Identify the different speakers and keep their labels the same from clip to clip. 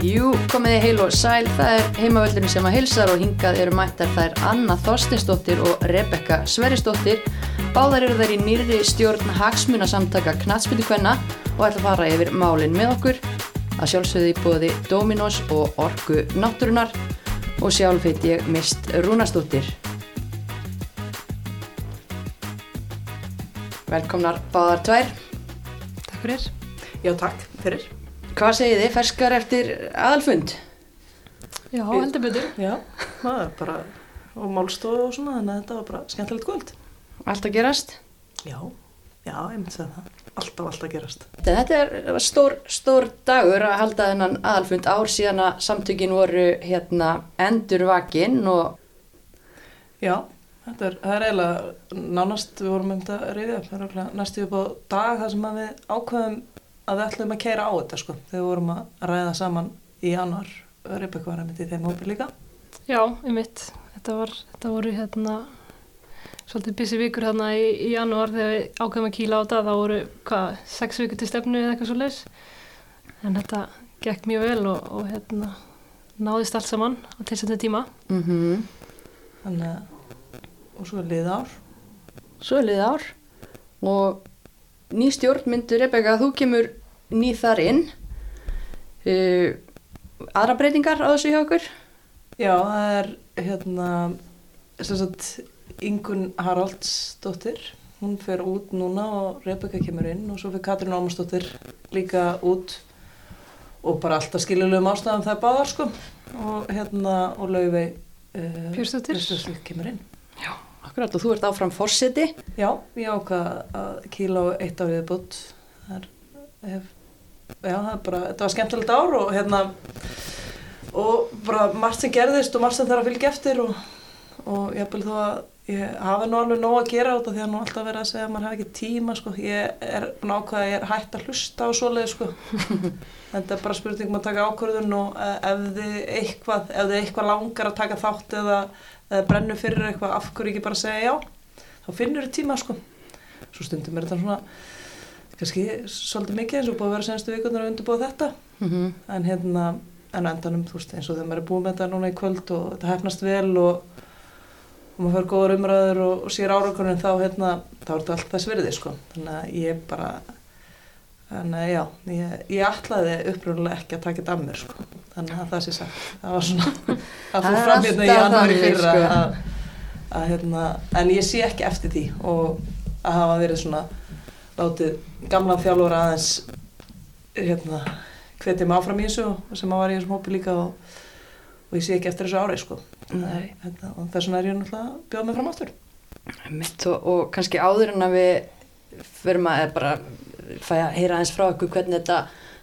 Speaker 1: Jú, komiði heil og sæl, það er heimavöldurinn sem að hilsar og hingað eru mættar þær Anna Þorstinsdóttir og Rebekka Sverisdóttir. Báðar eru þær í nýri stjórn hagsmunasamtaka Knatsbyttukvenna og ætla að fara yfir málinn með okkur. Að sjálfsögði bóði Dominos og Orgu Náttúrunar og sjálf heit ég Mist Rúnastóttir. Velkomnar báðar tvær.
Speaker 2: Takk fyrir.
Speaker 3: Já, takk fyrir.
Speaker 1: Hvað segið þið, ferskar eftir aðalfund?
Speaker 2: Já, heldur betur.
Speaker 3: Já, það er bara, og málstofu og svona, þannig að þetta var bara skemmtilegt kvöld.
Speaker 1: Allt að gerast?
Speaker 3: Já, já, ég myndi segja það. Alltaf, alltaf gerast.
Speaker 1: Þetta er stór, stór dagur að halda þennan aðalfund ár síðan að samtökin voru hérna endur vakinn og
Speaker 3: Já, þetta er, það er eiginlega nánast, við vorum um þetta að reyðja upp, það er okkur næstu upp á dag þar sem að við ákveðum að við ætlum að keira á þetta sko, þegar við vorum að ræða saman í januar, Rebekka var að myndi í þeim hópi líka.
Speaker 2: Já, ég mitt. Þetta, var, þetta voru hérna svolítið busy vikur hérna í, í janúar þegar við ákveðum að kýla á þetta. Það voru, hvað, sex vikur til stefnu eða eitthvað svo leiðs. En þetta gekk mjög vel og, og hérna náðist allt saman á tilsendinu tíma.
Speaker 1: mm -hmm.
Speaker 3: Þannig að, og svo er liða ár.
Speaker 1: svo er liðið ár og ný stjórn myndur Rebecca, þú kemur ný þar inn. Uh, aðra breytingar á þessu hjá okkur?
Speaker 3: Já, það er hérna Ingun Haraldsdóttir hún fer út núna og Rebecca kemur inn og svo fer Katrín Ómarsdóttir líka út og bara alltaf skiljulegum ástæðum það er báðar sko og hérna og Laufey uh,
Speaker 2: Björnsdóttir.
Speaker 3: kemur inn
Speaker 1: Akkurat og þú ert áfram fórseti.
Speaker 3: Já, ég ákvað að kíla á eitt árið bútt það er hef, já, bara, þetta var skemmtilegt ár og hérna og bara margt sem gerðist og margt sem þarf að fylgja eftir og, og ég hafi nú alveg nóg að gera út af því að nú alltaf verið að segja að maður hafi ekki tíma sko, ég er nákvæða að ég er hægt að hlusta á svoleið sko. Þetta er bara spurning um að taka ákvörðun og eh, ef þið eitthvað ef þið eitthvað langar að taka þátt eða, eða brennu fyrir eitthvað af hverju ekki bara segja já? Þá finnur þið tíma sko. Svo stundum er þetta svona kannski svolítið mikið eins og búið að vera senstu vikurnar að undirbúa þetta.
Speaker 1: Mm
Speaker 3: en hérna en endanum þú veist eins og þegar maður er búið með þetta núna í kvöld og þetta hefnast vel og, og maður fyrir góður umræður og, og sér árakonin þá hérna þá er þetta allt þess virði sko. Þannig að ég bara þannig að já, ég, ég ætlaði uppröðulega ekki að taka þetta af mér sko. Þannig að það sé sagt, það var svona
Speaker 1: það
Speaker 3: fór fram hérna í
Speaker 1: þannig,
Speaker 3: fyrra
Speaker 1: sko.
Speaker 3: að, að hérna en ég sé ekki eftir því og að hafa verið svona látið gamlan þjálfur aðeins hérna hvetja mig áfram í þessu sem að var í þessum hópi líka og, og ég sé ekki eftir þessu ári sko.
Speaker 1: Nei.
Speaker 3: Þetta, og þess vegna er ég náttúrulega að bjóða mig fram áttur
Speaker 1: Mitt og, og kannski áður en að við fyrir maður bara fæ að heyra eins frá okkur hvernig þetta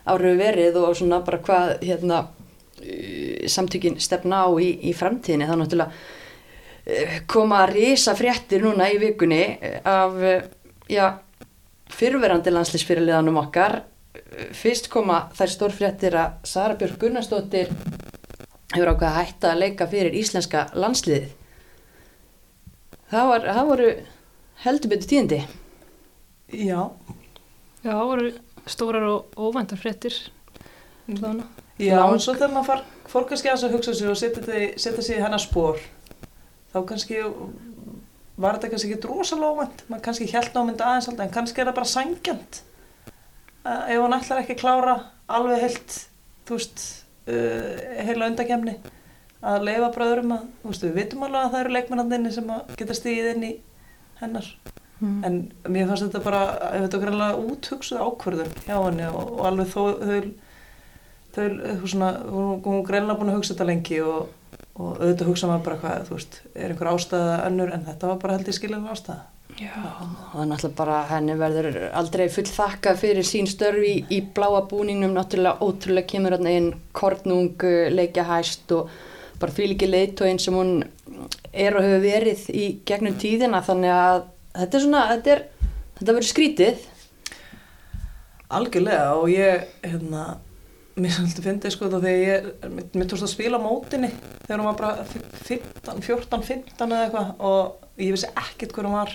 Speaker 1: árið verið og svona bara hvað hérna uh, samtökin stefna á í, í framtíðinni þá náttúrulega uh, koma að risa fréttir núna í vikunni af uh, já, fyrverandi landslýsfyrirliðanum okkar Uh, fyrst koma þær stórfréttir að Sara Björk Gunnarsdóttir hefur ákveð að hætta að leika fyrir íslenska landsliðið það, var, það voru heldur betur tíðindi
Speaker 3: Já,
Speaker 2: Já, það voru stórar og óvæntar fréttir. Þannig.
Speaker 3: já en svo þegar maður far, fór kannski að hugsa sig og setja sig í hennar spór þá kannski var þetta kannski ekki rosalega óvænt? Maður kannski held á myndi aðeins alltaf en kannski er það bara sangjant uh, ef hann ætlar ekki að klára alveg heilt þú veist, uh, heila undakemni að leifa bara öðrum að þú veist, við vitum alveg að það eru leikmennandinni sem geta stigið inn í hennar.
Speaker 1: Mm.
Speaker 3: en mér fannst þetta bara ef þetta var greinlega úthugsuð ákvörðun hjá henni og, og alveg þó þau, þau, þau svona, hún, hún greinlega búin að hugsa þetta lengi og, og auðvitað hugsa maður bara hvað, þú veist, er einhver ástæða önnur en þetta var bara held ég skiljaðum ástæða.
Speaker 1: Já, það er náttúrulega bara henni verður aldrei full þakka fyrir sín störfi í, í bláa búningnum, náttúrulega ótrúlega kemur hann inn kornung, leikja hæst og bara því líki leitóin sem hún er og hefur verið í gegnum tíðina. Þannig að þetta er svona, þetta er, þetta verður skrítið.
Speaker 3: Algjörlega og ég, hérna, mér svolítið fyndi sko þá þegar ég, mér, mér tókst að spila mótinni þegar hún var bara 15, 14, 15 eða eitthvað og ég vissi ekkert hver hún var.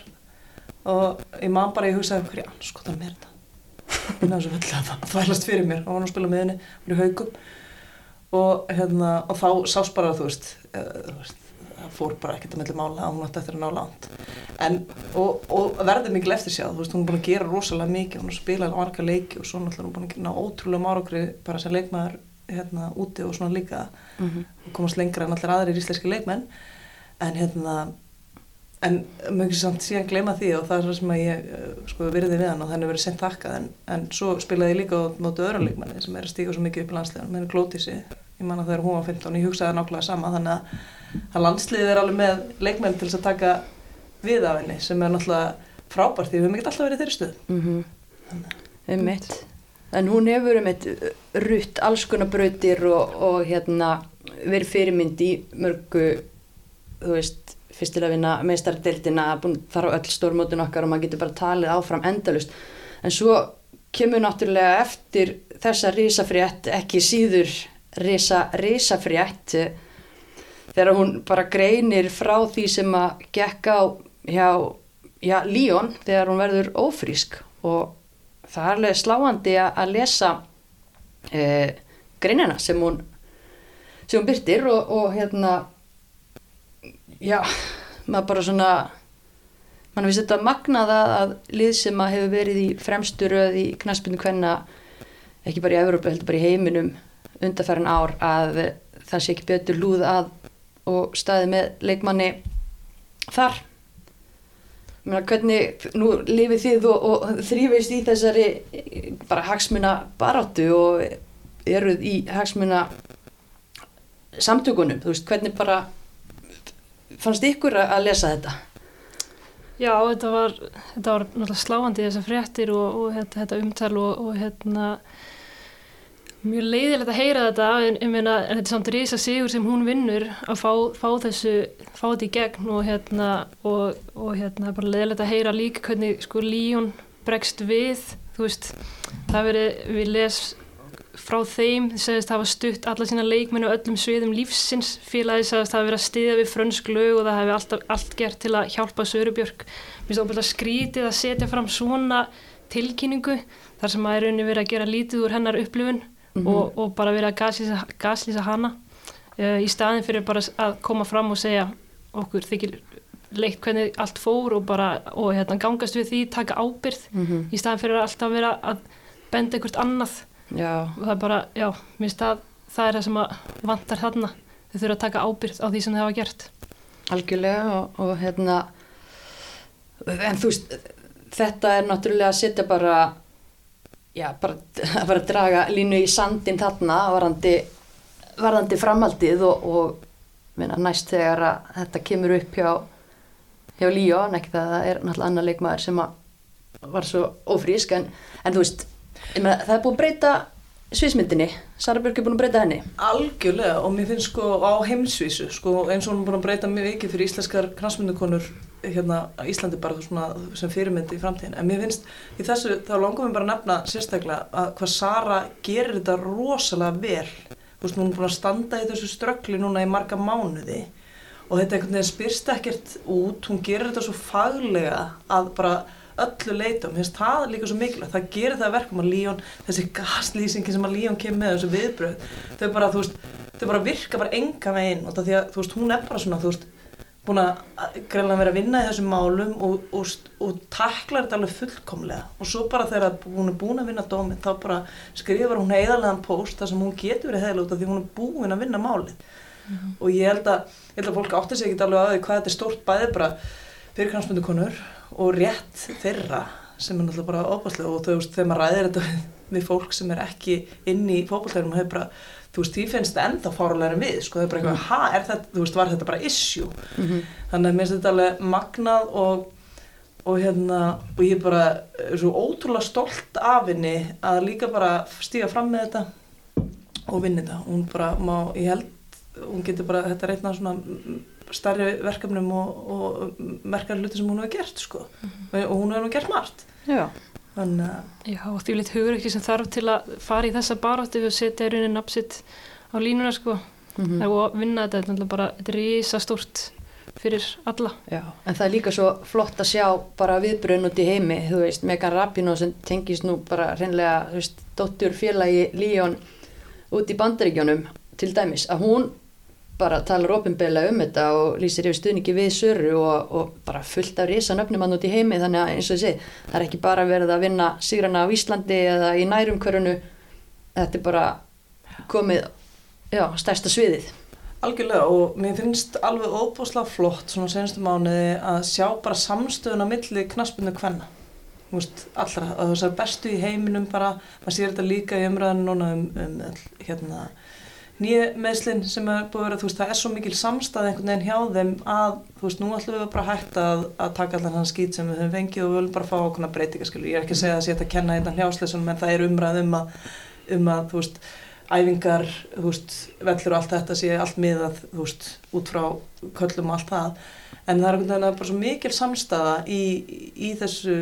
Speaker 3: Og ég man bara, ég hugsaði hverju anskotan mér þetta. Ég náðu svo vel að það þvælast fyrir mér. Og hún var að spila með henni, hún er haugum og, hérna, og þá sást bara þú veist, uh, þú veist það fór bara ekkert að melli mála að hún átti eftir að ná langt. En, og, og verður mikil eftir sjá, þú veist, hún er búin að gera rosalega mikið, hún er að spila marga leiki og svo náttúrulega hún er búin að ná ótrúlega márokri bara sem leikmaður hérna úti og svona líka.
Speaker 1: Mm -hmm.
Speaker 3: og komast lengra en allir aðrir íslenski leikmenn. En hérna en mjög samt síðan gleyma því og það er það sem að ég uh, sko virði við hann og þannig verið sent þakkað. En, en svo spilaði ég líka á mótu öðrum leikmanni sem er að stíka svo mikið upp í landslegan með Glótísi, ég manna þegar hún var 15 ég hugsaði nákvæmlega sama þannig að, að landsliðið er alveg með leikmenn til að taka við af henni sem er náttúrulega frábært því við hefum ekki alltaf verið þeirri stuð
Speaker 1: Mm -hmm. En hún hefur um eitt rutt alls konar brautir og, og hérna verið fyrirmynd í mörgu, þú veist, fyrstilega vinna meistardeildina, búin þar á öll stórmótun okkar og maður getur bara talið áfram endalust. En svo kemur náttúrulega eftir þessa risafrétt, ekki síður risa, risafrétt, þegar hún bara greinir frá því sem að gekka á hjá, já, Líón þegar hún verður ófrísk. Og það er alveg sláandi að, lesa eh, greinina sem hún sem hún byrtir og, og hérna já, maður bara svona mann finnst þetta magnað að, lið sem að hefur verið í fremstu röð í knaspinu hvenna ekki bara í Evrópu, heldur bara í heiminum undarfærin ár að það sé ekki betur lúð að og staði með leikmanni þar Meina, hvernig, nú lifið þið og, og þrýfist í þessari bara hagsmuna baráttu og eruð í hagsmuna samtökunum, þú veist, hvernig bara fannst ykkur að lesa þetta?
Speaker 2: Já, þetta var, þetta var náttúrulega sláandi þessar fréttir og, og þetta, þetta umtal og, og hérna mjög leiðilegt að heyra þetta en, en, en þetta er samt risa sigur sem hún vinnur að fá, fá þessu fá þetta í gegn og hérna og, og hérna bara leiðilegt að heyra líka hvernig sko Líón bregst við þú veist, það verið við les frá þeim segist hafa stutt alla sína leikmennu öllum sviðum lífsins. Félagi segist hafa verið að stiðja við frönsk lög og það hefði alltaf allt gert til að hjálpa Sörubjörg. Mér finnst það skrítið að setja fram svona tilkynningu þar sem að er raunni verið að gera lítið úr hennar upplifun mm -hmm. og, og bara verið að gaslýsa, gaslýsa hana uh, í staðin fyrir bara að koma fram og segja okkur þykir leikt hvernig allt fór og bara og hérna gangast við því, taka ábyrð
Speaker 1: Mm -hmm.
Speaker 2: í staðin fyrir að alltaf vera að benda einhvert annað
Speaker 1: Já,
Speaker 2: og það er bara, já, mér finnst það það er það sem vantar þarna þau þurfa að taka ábyrð á því sem þau hafa gert
Speaker 1: algjörlega og, og hérna en þú veist þetta er náttúrulega að setja bara já, bara að draga línu í sandin þarna varandi, varandi framaldið og, og minna, næst þegar að þetta kemur upp hjá hjá Líón, ekki það að það er náttúrulega annar leikmaður sem var svo ófrísk en, en þú veist meina, það er búið að breyta sviðsmyndinni. Sara Björk er búin að breyta henni.
Speaker 3: Algjörlega og mér finnst sko á heimsvísu sko eins og hún er búin að breyta mjög mikið fyrir íslenskar knastmyndukonur hérna á Íslandi bara svona sem fyrirmyndi í framtíðin en mér finnst í þessu þá langar mér bara að nefna sérstaklega að hvað Sara gerir þetta rosalega vel. Þú veist hún er búin að standa í þessu ströggli núna í marga mánuði og þetta einhvern veginn spyrst ekkert út. Hún gerir þetta svo faglega að bara öllu leitum, finnst það líka svo mikilvægt. Það gerir það verkum að Líón þessi gaslýsingi sem að Líón kemur með þessu viðbröð þau bara, þú veist, þau bara virka bara enga veginn og það því að, þú veist, hún er bara svona, þú veist, búin að greinlega vera að vinna í þessum málum og, og, og taklar þetta alveg fullkomlega. Og svo bara þegar hún er búin að vinna dóminn þá bara skrifar hún heiðarlegan post þar sem hún getur verið heiðarlega út af því hún er búin að vinna málið.
Speaker 2: Mhm.
Speaker 3: og ég held að, ég held að fólk átti sig ekki alveg að því hvað þetta er stórt bæði bara fyrir kransmyndukonur og rétt þeirra sem er náttúrulega bara óbærslega og þú veist þegar maður ræðir þetta við, fólk sem er ekki inn í fókbaltærum og hefur bara, þú veist því finnst þetta enda fárulega en við, sko það er bara eitthvað, ha, er þetta, þú veist var þetta bara issue?
Speaker 1: Mm -hmm.
Speaker 3: þannig að mér finnst þetta alveg magnað og, og hérna og ég bara er svo ótrúlega stolt af henni að líka bara stíga fram með þetta og vinna þetta. Hún bara má, ég held hún getur bara, þetta er einna svona starri verkefnum og, og merkar hluti sem hún hefur gert sko. Og hún hefur gert margt.
Speaker 1: Já,
Speaker 2: Já, og því litt hugur ekki sem þarf til að fara í þessa baráttu og setja í rauninni napsitt á línuna sko
Speaker 1: mm -hmm.
Speaker 2: og vinna þetta, þetta er bara þetta er risa stórt fyrir alla
Speaker 1: Já, en það er líka svo flott að sjá bara viðbröðn út í heimi, þú veist, Megan Rapinoe sem tengist nú bara reynlega, þú veist, dóttur félagi Líón út í bandaríkjónum til dæmis að hún bara talar ofinbeglega um þetta og lýsir yfir stuðningi við Söru og, og bara fullt af risa nöfnum hann út í heimi. Þannig að eins og segi, það er ekki bara verið að vinna sigrana á Íslandi eða í nærumkörunu þetta er bara komið já, stærsta sviðið.
Speaker 3: Algjörlega og mér finnst alveg óbúslega flott svona senastu mánuði að sjá bara samstöðun á milli knaspunni hvenna Þú veist, allra, að þessar bestu í heiminum bara, maður sér þetta líka í umræðinu núna um, um hérna nýja meðslinn sem er búið að vera, þú veist, það er svo mikil samstæð einhvern veginn hjá þeim að, þú veist, nú ætlum við bara hægt að, að taka allan hann skýt sem við höfum fengið og við viljum bara fá okkurna breytinga, skilur, ég er ekki að segja að sé að kenna þetta hljásleysunum, en það er umræð um að, um að, þú veist, æfingar, þú veist, vellur og allt þetta sé allt miðað, þú veist, út frá köllum og allt það, en það er einhvern veginn að bara svo mikil samstæða í, í þessu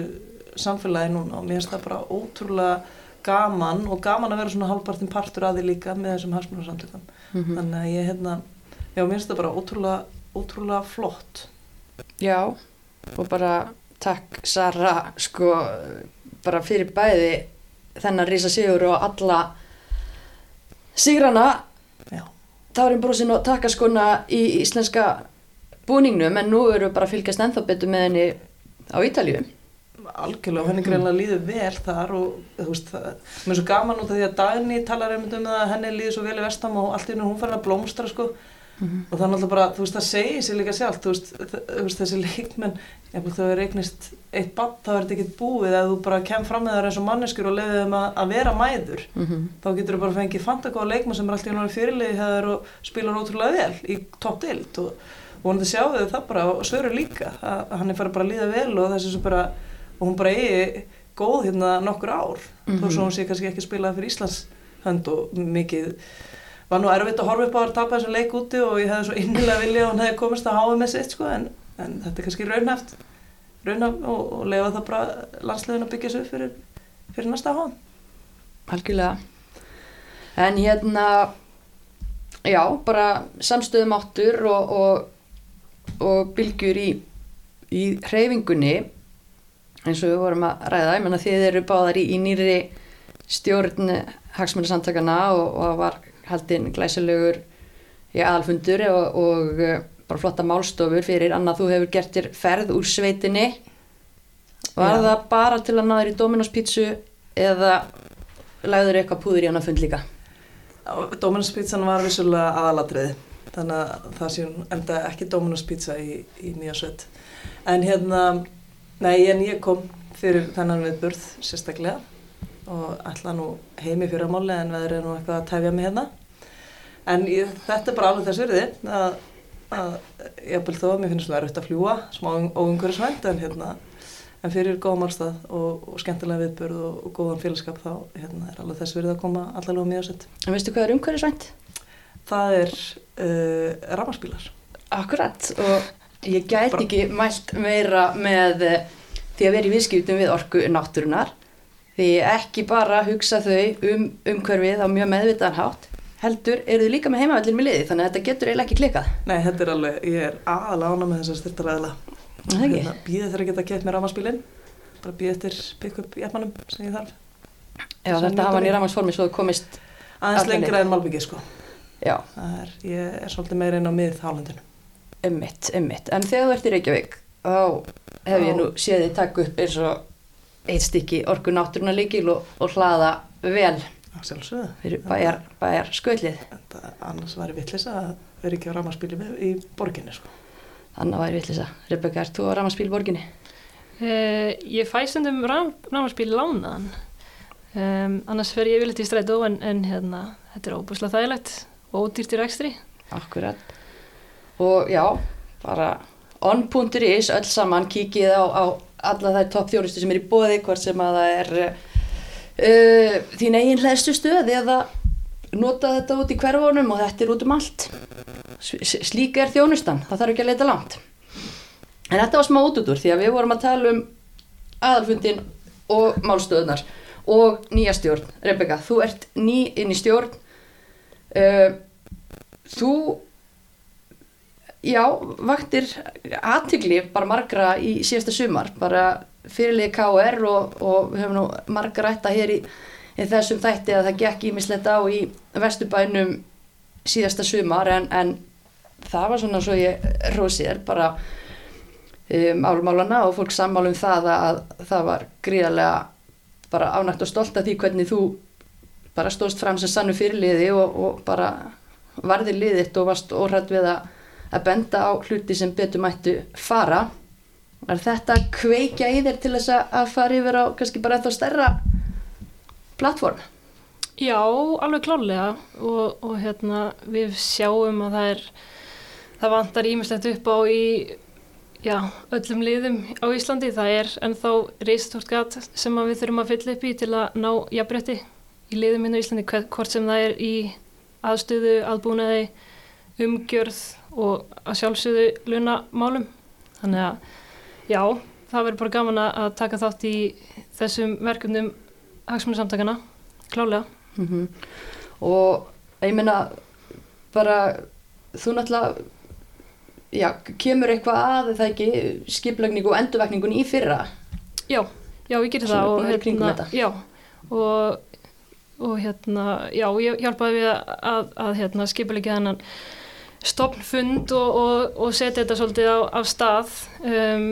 Speaker 3: samfélagi núna og mér finnst það bara ótrúlega gaman og gaman að vera svona hálfpartin partur að því líka með þessum hagsmunarsamtökum
Speaker 1: mm
Speaker 3: þannig að ég hérna já, mér finnst það bara ótrúlega, ótrúlega flott.
Speaker 1: Já, og bara takk Sara sko bara fyrir bæði þennan rísa sigur og alla sigrana.
Speaker 3: Já,
Speaker 1: Tárin Brúsin og takkaskona í íslenska búningnum en nú eru bara fylgjast ennþá betur með henni á Ítalíu
Speaker 3: algjörlega og henni greinlega líður vel þar og þú veist, það mér er svo gaman út af því að Dagný talar einmitt um það að henni líður svo vel í vestam og allt í henni hún farin að blómstra sko. Og það er náttúrulega bara, þú veist, það segir sér líka sjálf þú veist, þú veist þessi leikmenn ef þú er eignist eitt bann þá er þetta ekkert búið. Að þú bara kem fram með það eins og manneskur og leiðið þeim að, að vera mæður
Speaker 1: mm
Speaker 3: þá getur þú bara fengið fantagóða leikmenn sem er alltaf í fyrirliði hefur og spilar ótrúlega vel í topp dild og þau það bara og svöru líka að hann er farið bara að líða vel og þessi sem bara og hún bara eigi góð hérna nokkur ár. Þó
Speaker 1: Mhm.
Speaker 3: svo hún sé kannski ekki spilað fyrir Íslands hönd og mikið. Var nú erfitt að horfa upp á að tapa þessum leik úti og ég hefði svo innilega vilja að hún hefði komist að háa með sitt sko en, en þetta er kannski raunhæft. Raunhæft og, og lefa það bara landslegin að byggja upp fyrir, fyrir næsta háan
Speaker 1: Algjörlega. En hérna já, bara samstöðum áttur og, og, og bylgjur í, í hreyfingunni eins og við vorum að ræða ég menna þið eru báðar í, í nýri stjórn hagsmunarsamtakana og, og var haldinn glæsilegur í aðalfundur og, og eh, bara flotta málstofur fyrir Anna þú hefur gert þér ferð úr sveitinni. Var
Speaker 3: Já.
Speaker 1: það bara til að þér í Dominos pítsu eða lagður eitthvað púður í hana fund líka?
Speaker 3: Dominus pizzan var vissulega aðalatriði þannig að það sé enda ekki Dominus pizza í, í nýja sveit. En hérna nei en ég kom fyrir þennan viðburð sérstaklega og ætla nú heimi fyrir að máli en veður er nú eitthvað að tefja mig hérna en ég, þetta er bara alveg þess virði að, að ég bel þó að mér finnst nú erfitt að fljúa smá óumhverjusvænt en hérna en fyrir góðum málstað og, og skemmtilega viðburð og, og góðan félagskap þá hérna, er alveg þess virði að koma allavega mjög sett
Speaker 1: en veistu hvað er umhverfisvænt?
Speaker 3: Það er uh, rafmarspílar.
Speaker 1: Akkurat og ég gæti ekki mælt meira með eh, því að vera í viðskiptum við orku náttúrunar því ekki bara hugsa þau um umhverfið á mjög meðvitaðan hátt heldur eru þau líka með heimavellin með liði þannig að þetta getur eiginlega ekki klikað
Speaker 3: Nei, þetta er alveg, ég er aðalega ána með þessar styrtaræðila.
Speaker 1: Ekki?
Speaker 3: Býðið þegar að geta keitt með rafmarspílin, bara býðið eftir pick-up í efmanum sem ég þarf.
Speaker 1: Já,
Speaker 3: Sem
Speaker 1: þetta hafa hann í
Speaker 3: mín.
Speaker 1: ramagsformi svo komist
Speaker 3: Aðeins lengra en Malbyggið, sko.
Speaker 1: já,
Speaker 3: er, ég er svolítið meira inn á mið hálendinu.
Speaker 1: Ummitt, ummitt en þegar þú ert í Reykjavík þá hef ég nú séð þið taka upp eins og eitt stykki orku náttúrunar líkil og, og hlaða vel fyrir bæjar, bæjar sköllið
Speaker 3: annars væri vittlis að vera ekki á rafmarspíli í borginni, sko.
Speaker 1: Þannig væri vitlisa. Rebecca, ert þú á ramaspíl borginni?
Speaker 2: Uh, ég fæ stundum rámarspíl lánaðan um, annars fer ég yfirleitt í strætó en, en hérna, þetta er óbúslega þægilegt og ódýrt í rekstri
Speaker 1: Akkurat. Og já, bara on.is öll saman kíkið á, á alla þær topp þjónustu sem er í bóði, hvort sem að það er uh, þín eigin hlæstu stöð eða nota þetta út í hverfunum og þetta er út um allt. S- s- Slík er þjónustan, það þarf ekki að leita langt. En þetta var smá út út úr því að við vorum að tala um aðalfundin og málstöðunar og nýja stjórn. Rebecca, þú ert ný inn í stjórn. Uh, þú, já, vaktir aðtigli bara margra í síðasta sumar, bara fyrirlið KR og, og við höfum nú margra rætta hér í, í þessum þætti að það gekk ímislegt á í vesturbænum síðasta sumar en, en það var svona svo ég rósi þér bara um, álmálana og fólk sammála um það að það var gríðarlega bara ánægt og stolt af því hvernig þú bara stóðst fram sem sannu fyrirliði og, og bara varðir liðitt og varst óhrætt við að, að benda á hluti sem betur mættu fara. Er þetta að kveikja í þér til þess að- fara yfir á kannski bara ennþá stærra plattform
Speaker 2: Já, alveg klárlega. Og, og hérna við sjáum að það er það vantar ímislegt upp á í já, öllum liðum á Íslandi. Það er ennþá reistort gat sem við þurfum að fylla upp í til að ná jafnbretti í liðum inn á Íslandi hvort sem það er í aðstöðu, aðbúnaði umgjörð og að sjálfsögðu lunamálum. Þannig að já, það verður bara gaman að taka þátt í þessum verkefnum hagsmunarsamtakana klálega
Speaker 1: mm og ég meina bara þú náttúrulega já, kemur eitthvað að það ekki skiplagningu og endurvekningun í fyrra?
Speaker 2: Já, já, ég gerir það og
Speaker 1: þetta.
Speaker 2: já, og, og hérna, já, ég hjálpaði við að, að, að hérna, skipulegja þennan stopnfund og, og, og setja þetta svolítið á, á stað. Um,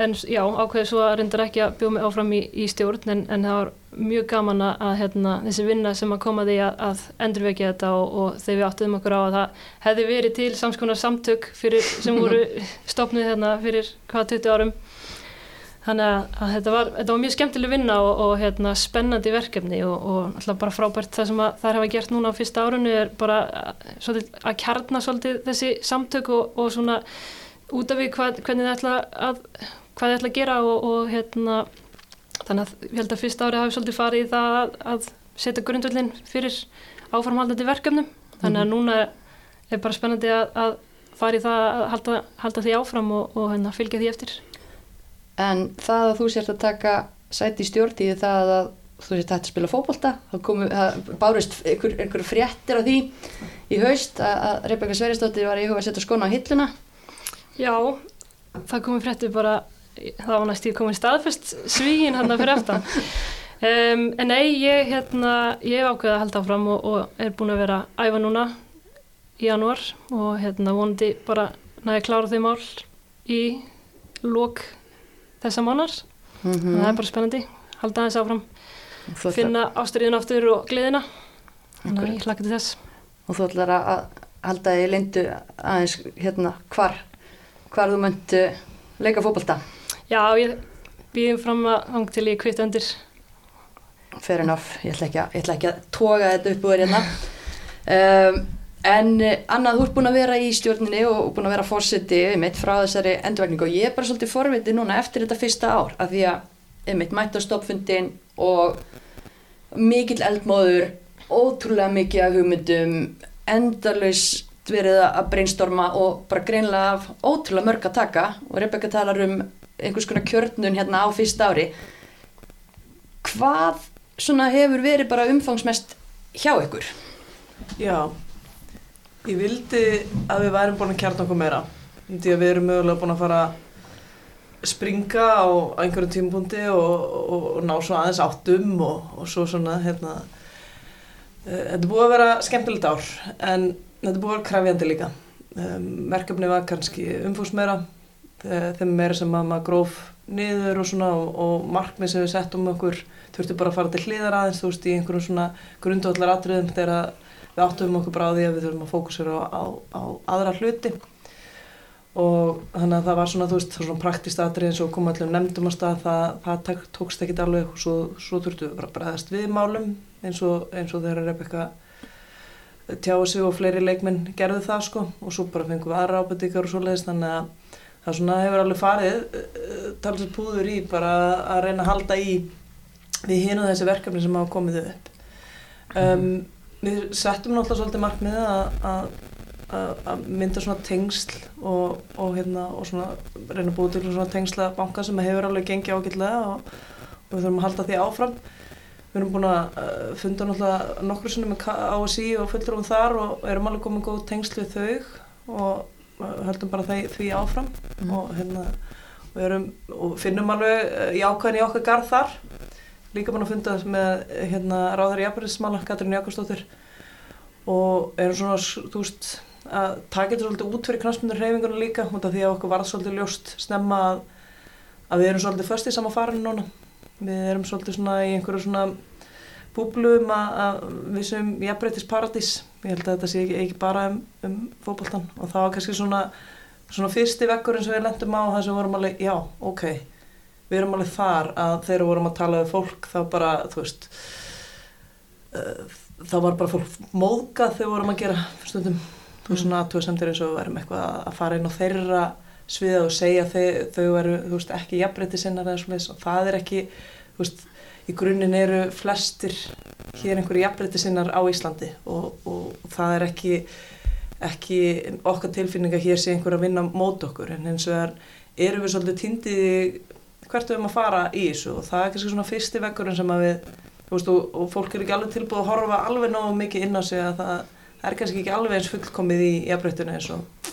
Speaker 2: en já, ákveði svo að reyndar ekki að bjóða mig áfram í, í stjórn en, en það var mjög gaman að, hérna, þessi vinna sem að koma því að, að endurvekja þetta og, og þegar við áttuðum okkur á að það hefði verið til samskonar samtök fyrir, sem voru stopnuð hérna fyrir hvað 20 árum Þannig að, að þetta, var, þetta var mjög skemmtileg vinna og, og hérna, spennandi verkefni og, og alltaf bara frábært það sem þær hafa gert núna á fyrsta árunni er bara að, svolítið, að kjarna svolítið þessi samtök og, og svona út af því hvað, hvernig það ætla að, hvað þið ætla að gera og, og hérna, þannig að ég held að fyrsta ári hafi svolítið farið í það að, að setja grundvöldin fyrir áframhaldandi verkefnum. Þannig að núna er bara spennandi að, að fara í það að halda, halda því áfram og, og hérna, fylgja því eftir.
Speaker 1: En það að þú sért að taka sæti í stjórntíði það að þú sért að spila komu, það bárist einhver, einhver fréttir á því í haust að, að Rebecca Sveristóttir var í huga að setja skona á hilluna
Speaker 2: Já, það komið fréttir bara, það var næst ég komið staðfest svígin hann að fyrir aftan. Um, en nei, ég, hérna, ég hef ákveðið að halda áfram og, og er búin að vera æfa núna í janúar og hérna vonandi bara næði klára þau mál í lok þessa mánar.
Speaker 1: mm
Speaker 2: Mm. Það er bara spennandi, halda aðeins áfram,
Speaker 1: ætlar,
Speaker 2: finna ástriðin aftur og gleðina. Þannig að ég hlakka til þess.
Speaker 1: og þú ætlar að halda í lindu aðeins hérna hvar hvar þú mönt leika fótbolta
Speaker 2: Já, ég býðum fram að hang til ég kvitt undir.
Speaker 1: fair enough, ég ætla ekki að, ætla ekki að toga þetta upp úr hérna um, en eh, annað þú ert búin að vera í stjórninni og búin að vera fórseti mitt frá þessari endurvækningu og ég er bara svolítið forvitið núna eftir þetta fyrsta ár af því að mitt mætti á stoppfundin og mikill eldmóður ótrúlega mikið af hugmyndum endalaust verið að brainstorma og bara greinlega af ótrúlega mörg að taka. Og Rebecca talar um einhvers konar kjörnun hérna á fyrsta ári. Hvað svona hefur verið bara umfangsmest hjá ykkur?
Speaker 3: Já, ég vildi að við værum búin að kjarta okkur meira. Því að við erum mögulega búin að fara að springa á einhverjum tímapunkti og, og, og ná svo aðeins áttum og, og svo svona hérna uh, þetta búið að vera skemmtilegt ár en þetta búið að vera krefjandi líka. Verkefni var kannski umfúsmeira þeim meira sem að maður gróf niður og svona og markmið sem við settum okkur þurfti bara að fara til hliðar aðeins þú veist í einhverjum svona grundvallar atriðum þegar að við áttum okkur bara á því að við þurfum að fókusera á, á, á aðra hluti. Og þannig að það var svona þú veist svona praktist atrið eins og koma allir nefndum á stað það, það tókst ekki alveg og svo, svo þurftum við bara að bregðast við málum eins og, eins og þegar Rebecca tjáði sig og fleiri leikmenn gerðu það sko. Og svo bara fengum við aðra ábyrtingar og svoleiðis þannig að það svona hefur alveg farið uh, talsið púður í bara að reyna að halda í við hinu þessi verkefni sem hafa komið upp. Um, við settum náttúrulega svolítið markmiðið að, að, að, að mynda svona tengsl og, og, hérna, og svona, reyna að búið til svona tengsla banka sem hefur alveg gengið ágætlega og, og við þurfum að halda því áfram við erum búin að uh, funda náttúrulega nokkur sinni með ASI og fulltrúum þar og erum alveg komið góð tengsl við þau og uh, höldum bara því, því áfram
Speaker 1: Mm.
Speaker 3: og hérna og, erum, og finnum alveg uh, jákvæðin í okkar garð þar líka búin að funda með hérna, ráður jafnverðismála Katrín Jakobsdóttir og erum svona, þú veist, að taka þetta svolítið út fyrir knastmyndur hreyfingunum líka út af því að okkur varð svolítið ljóst snemma að, að við erum svolítið först í sama farinu núna. Við erum svolítið svona í einhverju svona búblum að, að við sem jafnbreytis paradís. Ég held að þetta sé ekki, ekki bara um, um fótboltan og það var kannski svona, svona fyrsti vekkurinn sem við lendum á það sem vorum alveg, já, ok, við erum alveg þar að þegar við vorum að tala við fólk þá bara, þú veist, uh, þá var bara fólk móðgað þegar við vorum að gera stundum þú veist svona aðtöðsendir eins og erum eitthvað að fara inn á þeirra sviða og segja þau, þau eru, þú veist, ekki jafnbreytti sinnar eða svona og það er ekki, þú veist, í grunninn eru flestir hér einhverju jafnbreytti sinnar á Íslandi og, og, og það er ekki, ekki okkar tilfinninga hér sé einhver að vinna mót okkur. En eins og það eru við svolítið tindið hvert við erum að fara í þessu og það er kannski svona fyrsti vekkurinn sem að við, veist, og, og fólk er ekki alveg tilbúið að horfa alveg náðu mikið inn á sig að það er kannski ekki alveg eins fullkomið í jafnbreytinu eins og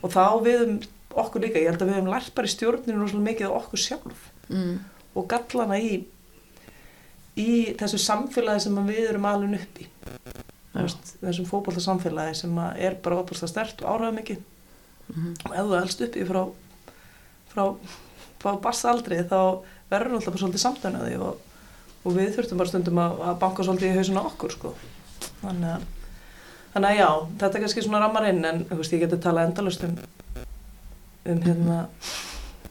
Speaker 3: og þá við um okkur líka, ég held að við hefum lært bara í stjórninu rosalega mikið okkur sjálf
Speaker 1: mm.
Speaker 3: og gallana í í þessu samfélagi sem við erum alveg upp í veist, þessum fókbólta samfélagi sem er bara opast stert og áræða mikið
Speaker 1: Mm.
Speaker 3: og ef þú elst upp í frá frá, frá bassaldri þá verður alltaf bara svolítið samtænaði og, og við þurftum bara stundum að, að banka svolítið í hausuna okkur sko. Þannig að Þannig að já, þetta er kannski svona rammar inn en veist, ég geti talað endalust um um hérna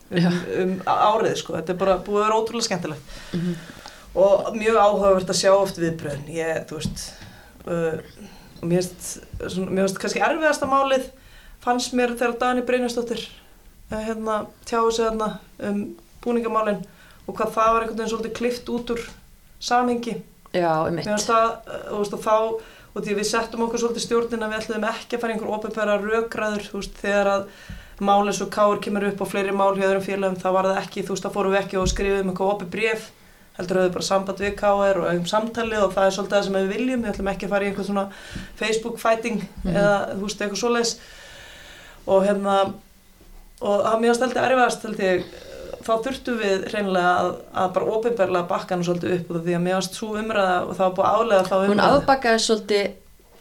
Speaker 3: um, um árið sko, þetta er bara búið að vera ótrúlega skemmtilegt.
Speaker 1: Mhm.
Speaker 3: og mjög áhugavert að sjá oft viðbröðin, ég, þú veist uh, og mér finnst svona- mér finnst kannski erfiðasta málið fannst mér þegar Dani Brynjarsdóttir uh, hérna tjáðu sig hérna um búningamálin og hvað það var einhvern veginn svolítið klift út úr samhengi.
Speaker 1: Já, um
Speaker 3: það, veist, og og því við settum okkur svolítið stjórnin að við ætluðum ekki að fara einhver ofinbæra rökræður þú veist, þegar að mál eins og káur kemur upp og fleiri mál hjá öðrum félagum þá var það ekki, þú veist, þá fórum við ekki og skrifum eitthvað opið bref, heldur höfðu bara samband við káur og eigum samtali og það er svolítið það sem við viljum, við ætlum ekki að fara í einhver svona Facebook fighting
Speaker 1: Mhm.
Speaker 3: eða þú veist, eitthvað svoleiðis. Og hérna og það mér stelti erfiðast ég þá þurftum við reynilega að, að bara ofinberlega bakka hann svolítið upp því að varst svo umræða og það var búið að álega þá
Speaker 1: Hún
Speaker 3: umræða
Speaker 1: afbakaði svolítið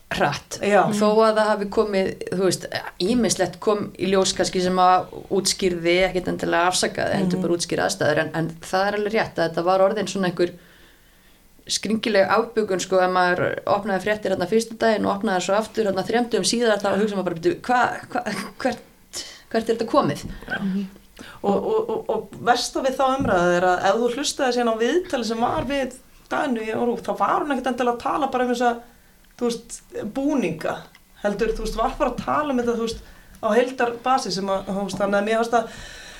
Speaker 1: hratt.
Speaker 3: Já,
Speaker 1: þó að það hafi komið, þú veist, ímislegt kom í ljós kannski sem að útskýrði, ekkert endilega afsakaði, heldur
Speaker 3: Mhm.
Speaker 1: bara útskýrði aðstæður, en, en það er alveg rétt að þetta var orðin svona einhver skringileg afbökun, sko, ef maður opnaði fréttir hérna fyrstu daginn og opnaði svo aftur hérna þremdum síðar, þá hugsa maður bara, "Bíddu, hvað, hva, hvert, hvert er þetta komið?
Speaker 3: og, og, og, og versta við þá umræða er að ef þú hlustaði síðan á viðtali sem var við Danu í Orú, þá var hún ekkert endilega að tala bara um þess að, veist, búninga. Heldur, þú veist, var bara að tala um þetta, þú veist, á heildar basi sem að, þú veist, þannig að mér varst að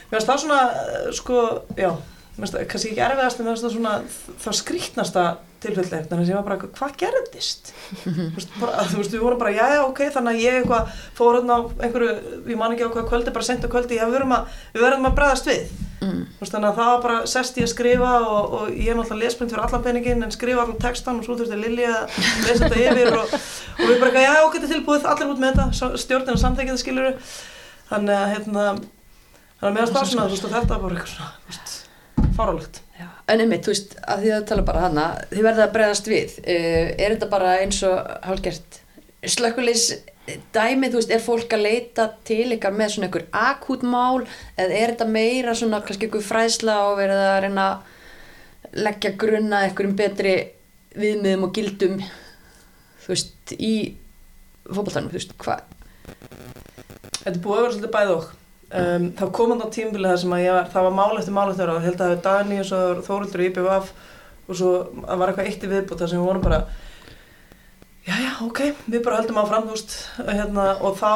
Speaker 3: mér varst það svona, eh, sko, já kannski ekki erfiðast en það svona, þá skrýtnasta tilfelli þannig að ég var bara, hvað gerðist? Þú veist, við vorum bara, já, já, ok þannig að ég eitthvað fór hérna á einhverju, ég man ekki á hvað kvöldi, bara sent á kvöldi, já, við verðum að, að bregðast við.
Speaker 1: Mm.
Speaker 3: Þannig að það var bara sest ég að skrifa og, og ég er náttúrulega lesblind fyrir allan peningin en skrifa allan textan og svo þurfti Lilja að lesa þetta yfir og, og við bara, já, ok, þetta er tilbúið, allir út með þetta stjórnina samþekið það skilur þannig að, hérna þannig að fárálegt
Speaker 1: en einmitt, þú veist, að því að tala bara hana, þið verða að bregðast við, uh, er þetta bara eins og hálfgert slökkuleys dæmi, þú veist, er fólk að leita til ykkar með svona einhver akút mál eða er þetta meira svona kannski einhver fræðsla og verið að reyna að leggja grunna einhverjum betri viðmiðum og gildum þú veist, í fótballtanum, þú veist, hvað?
Speaker 3: Þetta búið að vera svolítið bæð og um, þá kom hann á tímbilið þar sem að var, það var mál eftir mál eftir og held að það hefur Dani og svo Þóruldur og IPVF og svo það var eitthvað eitt í viðbútt þar sem við vorum bara já já ok, við bara höldum veist og, hérna, og þá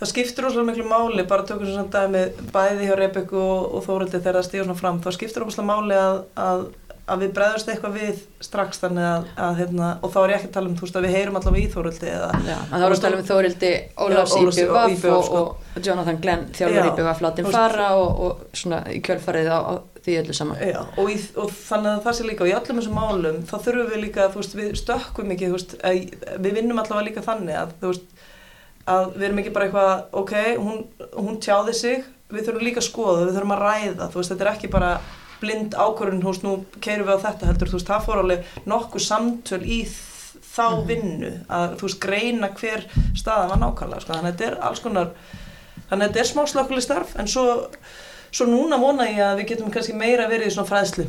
Speaker 3: það skiptir óslega miklu máli, bara tökum sem samt dæmi bæði hjá Rebekku og, og Þóruldur þegar það stíður svona fram, þá skiptir óslega máli að, að að við bregðast eitthvað við strax þannig að, að hérna, og þá er ég ekki að tala um þú veist að við heyrum allavega í Þóruldi eða
Speaker 1: Já, þá erum við að tala um Þórildi Ólafs
Speaker 3: Já, Ólafs í
Speaker 1: IBVF
Speaker 3: IBVF,
Speaker 1: og,
Speaker 3: sko.
Speaker 1: og Jonathan Glenn þjálfur látin
Speaker 3: þú veist-
Speaker 1: fara og, og svona í kjölfarið á, á því öllu saman
Speaker 3: Já, og, í, og þannig að það sé líka og í öllum þessum málum þá þurfum við líka, þú veist, við stökkum ekki þú veist, að, við vinnum allavega líka þannig að þú veist, að við erum ekki bara eitthvað, ok, hún, hún tjáði sig við þurfum líka að skoða, við þurfum að ræða þú veist, þetta er ekki bara blind ákvörðun veist, nú keirum við á þetta heldur, þú veist, það fór alveg nokkuð samtöl í þá vinnu að þú veist greina hver staða var nákvæmlega sko. þannig að þetta er alls konar þannig að þetta er smá slökkuleg starf en svo, svo núna vona ég að við getum kannski meira verið í svona fræðslu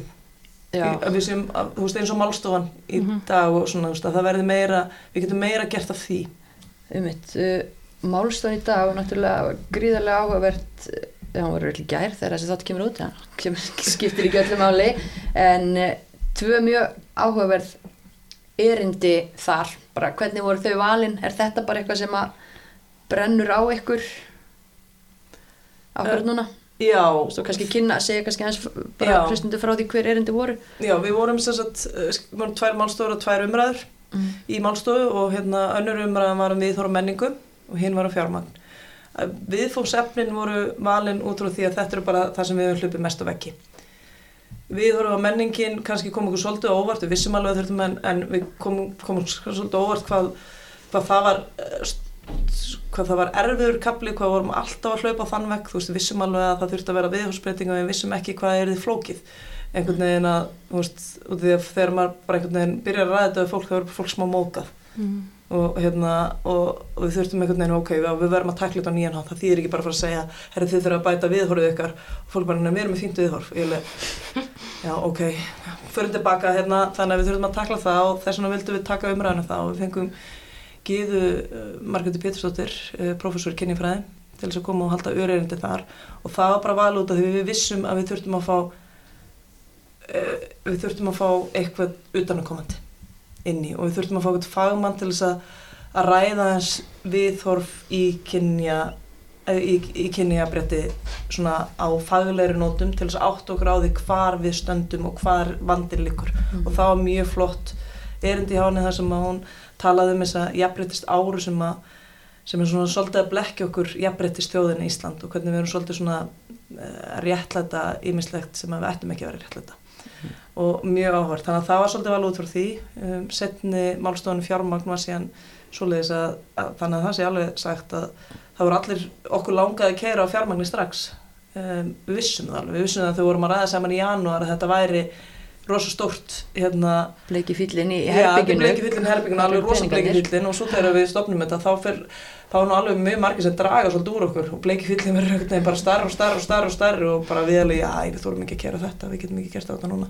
Speaker 3: Í- að við séum, að, þú veist eins og málstofan í
Speaker 2: Mhm.
Speaker 3: dag og svona, þú veist, að það verði meira við getum meira gert af því
Speaker 1: um mitt. Uh, Málstofan í dag var náttúrulega gríðarlega áhugavert, var öll í gær þegar þessi þátt kemur út, kemur, skiptir ekki öllu máli, en uh, tvö mjög áhugaverð erindi þar, bara hvernig voru þau valin, er þetta bara eitthvað sem að brennur á ykkur ákveður núna?
Speaker 3: Já,
Speaker 1: Svo kannski kynna, segja kannski aðeins bara hlustundu frá því hver erindi voru.
Speaker 3: já, við vorum sem sagt, við vorum tvær málstofur og tvær umræður
Speaker 1: Mm.
Speaker 3: í málstofu og hérna önnur umræðan var um viðþóra menningu og hinn var um fjármagn. Viðfóksefnin voru valin út frá því að þetta eru bara það sem við höfum hlupið mest á veggi. Viðþóra menningin kannski kom okkur svolítið á óvart, við vissum alveg þurftum en, en við komum, komum svolítið á óvart hvað, hvað það var eh, hvað það var erfiður kapli, hvað vorum alltaf að hlaupa á þann vegg, þú veist, við vissum alveg að það þurfti að vera viðhórsbreytinga, við vissum ekki hvað er þið flókið einhvern veginn að, þú veist, því þegar maður bara einhvern veginn byrjar að ræða þetta við fólk, þá er fólk smá mókað
Speaker 2: Mm.
Speaker 3: Og hérna, og, og við þurftum einhvern veginn, ok, við, verðum að takla þetta á nýjan hátt, það þýðir ekki bara að fara að segja, herri þið þurfum að bæta viðhorfið ykkar. Og fólk bara, "Nei, við erum með fínt viðhorf, ég leið, já, ok, förum tilbaka hérna, þannig að við þurfum að takla það og þess vegna vildum við taka umræðinu það. Og við fengum Gíðu uh, Margréti Pétursdóttir, uh, professor kynninfræði, til þess að koma og halda öryrindi þar. Og það var bara val út af því við vissum að við þurftum að fá uh, við þurftum að fá inn í og við þurftum að fá eitthvað fagmann til þess að, að ræða þess viðhorf í kynja eh, í, í kynjabrétti svona á faglegri nótum til þess að átt okkur á því hvar við stöndum og hvar vandin likur og það var mjög flott erindi hjá henni þar sem að hún talaði um þessa jafnbreytist áru sem að sem er svona svolítið að blekja okkur jafnbreytist þjóðinni í Ísland og hvernig við erum svolítið svona uh, réttlæta ímislegt sem að við ættum ekki að vera réttlæta og mjög áhvert, þannig að það var svolítið val út frá því. Um, setni málstofan fjármagn var síðan svoleiðis að, að þannig að það sé alveg sagt að það voru allir okkur langaði að keira á fjármagni strax. Um, við vissum það alveg, við vissum það að þau vorum að ræða saman í janúar að þetta væri rosa stórt hérna
Speaker 1: Bleiki fýllin í herbygginu.
Speaker 3: bleiki fyllin herbygginu, alveg rosa bleiki fyllin og svo þegar við stopnum þetta þá fer, þá er nú alveg mjög margir sem draga svolítið úr okkur og bleiki verður einhvern veginn bara starri og starri og starri og starri og bara við alveg, já, við þórum ekki að gera þetta, við getum ekki gert þetta núna.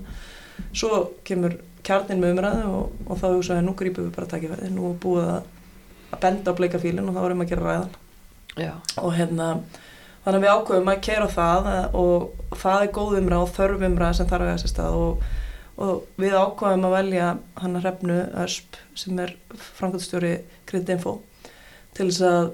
Speaker 3: Svo kemur kjarnin með umræðu og, og þá hugsaði, nú grípum við bara takkifærið, nú er búið að, að benda á bleika fyllin og þá erum að gera ræðan.
Speaker 1: Já,
Speaker 3: og hérna þannig að við ákveðum að kera það og, það er góð umræð og þörf umræð sem þarf að sér stað og, og við ákveðum að velja hann að hrefnu Ösp sem er framkvæmstjóri Gridinfo til þess að,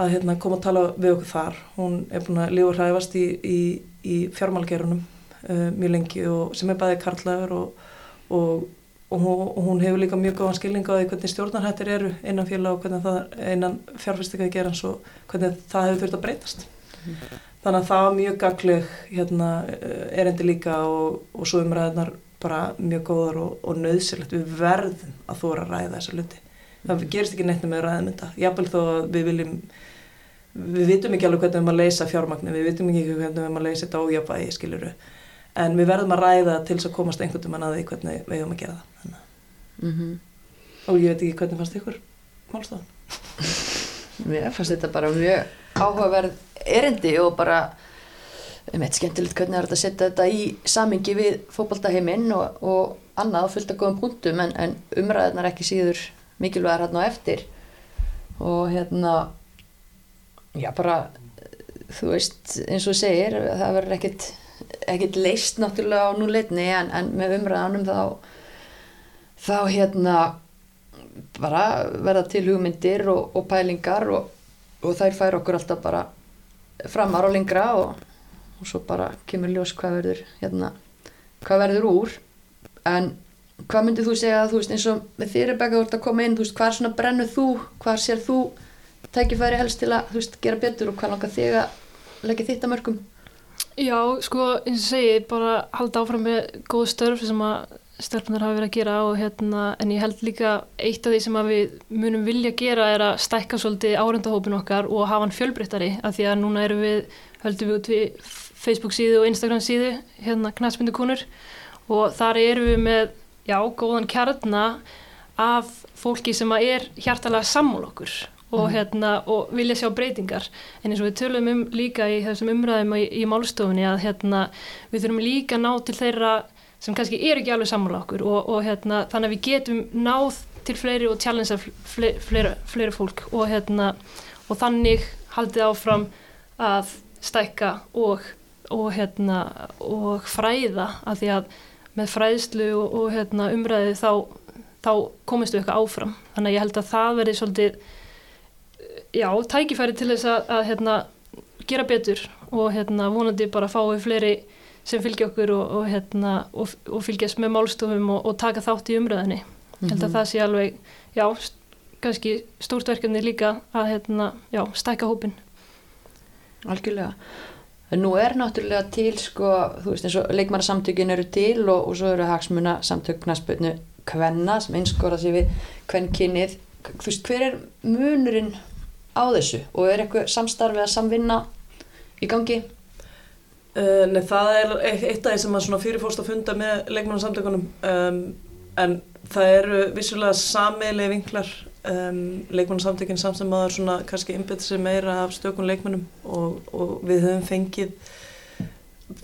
Speaker 3: að hérna, koma að tala við okkur þar hún er búin að lifa hræfast í, í, í fjármálgerunum uh, mjög lengi og sem er bæði karlægur og, og og og hún hefur líka mjög góðan skilning á því hvernig stjórnarhættir eru innan félag og hvernig það innan fjárfæstingaði gerans og hvernig það hefur þurft að breytast. Þannig að það var mjög gagleg hérna, eh, erindi líka og, svo umræðinar bara mjög góðar og nöðsilegt. Við verðum að þóra að ræða þessa luti. Það gerist ekki neitt með ræðum þetta. Jábel þó að við viljum, við vitum ekki alveg hvernig við erum að leysa fjármagni, við vitum ekki hvernig við erum að leysa þetta ójafvægi, skiluru. En við verðum að ræða til þess að komast einhvern veginn að því hvernig við eigum að gera það. Þannig.
Speaker 1: mhm.
Speaker 3: Og ég veit ekki hvernig fannst ykkur málstofan.
Speaker 1: Mér fannst þetta bara mjög áhugaverð erindi og bara um eitt skemmtilegt hvernig er þetta að setja þetta í samingi við fótboltaheiminn og, og annað fullt af góðum punktum en, en umræðunar ekki síður mikilvægar hérna á eftir. Og hérna já bara þú veist eins og segir það verður ekkit, ekkit leist náttúrulega á núleitni en, en með umræðanum þá þá hérna bara verða til hugmyndir og, og pælingar og, og þær fær okkur alltaf bara framar og lengra og, og svo bara kemur ljós hvað verður hérna, hvað verður úr. En hvað myndir þú segja þú veist eins og með þér Rebecca þú ert að koma inn, þú veist hvað er svona brennuð þú? Hvað sér þú tækifæri helst til að þú veist gera betur og hvað langar þig að leggja þitt að mörgum
Speaker 2: Já, sko, eins og segi, bara halda áfram með góð störf sem að stelpunar hafa verið að gera og hérna, en ég held líka eitt af því sem að við munum vilja gera er að stækka svolítið árendahópin okkar og hafa hann fjölbreyttari af því að núna erum við, höldum við út við Facebook síðu og Instagram síðu, hérna knastmyndukonur og þar erum við með, já, góðan kjarna af fólki sem er hjartalega sammál okkur og, hérna, og vilja sjá breytingar. En eins og við tölum um líka í þessum umræðum í, í málstofunni að hérna, við þurfum líka að ná til þeirra sem kannski er ekki alveg sammála okkur og, og hérna, þannig að við getum náð til fleiri og challengea fleiri, fleiri, fleiri fólk og, hérna, og þannig haldið áfram að stækka og, hérna, og fræða að því að með fræðslu og hérna, umræði þá, þá komist við eitthvað áfram þannig að ég held að það verði svolítið já, tækifæri til þess að, að hérna, gera betur og hérna, vonandi bara fái fleiri sem fylgja okkur og, og, hérna, og, og fylgjast með málstofum og taka þátt í umröðinni. Ég held að mm -hmm. það sé alveg, já, kannski stórt verkefni líka að hérna, já, stækka hópin.
Speaker 1: Algjörlega. En nú er náttúrulega til, sko, þú veist eins og leikmarasamtökin eru til og svo eru hagsmuna samtöknaspötnu kvenna sem einskora sér við kvennkynið. Þú veist, hver er munurinn á þessu og er eitthvað samstarfið að samvinna í gangi?
Speaker 3: Uh, nei, það er eitt af því sem maður fyrirfórst að funda með leikmannarsamtökunum um, en það eru vissulega sammeilegi vinklar um, leikmannarsamtökin samt sem maður kannski innbyttir sig meira af stökun leikmannum og, og við höfum fengið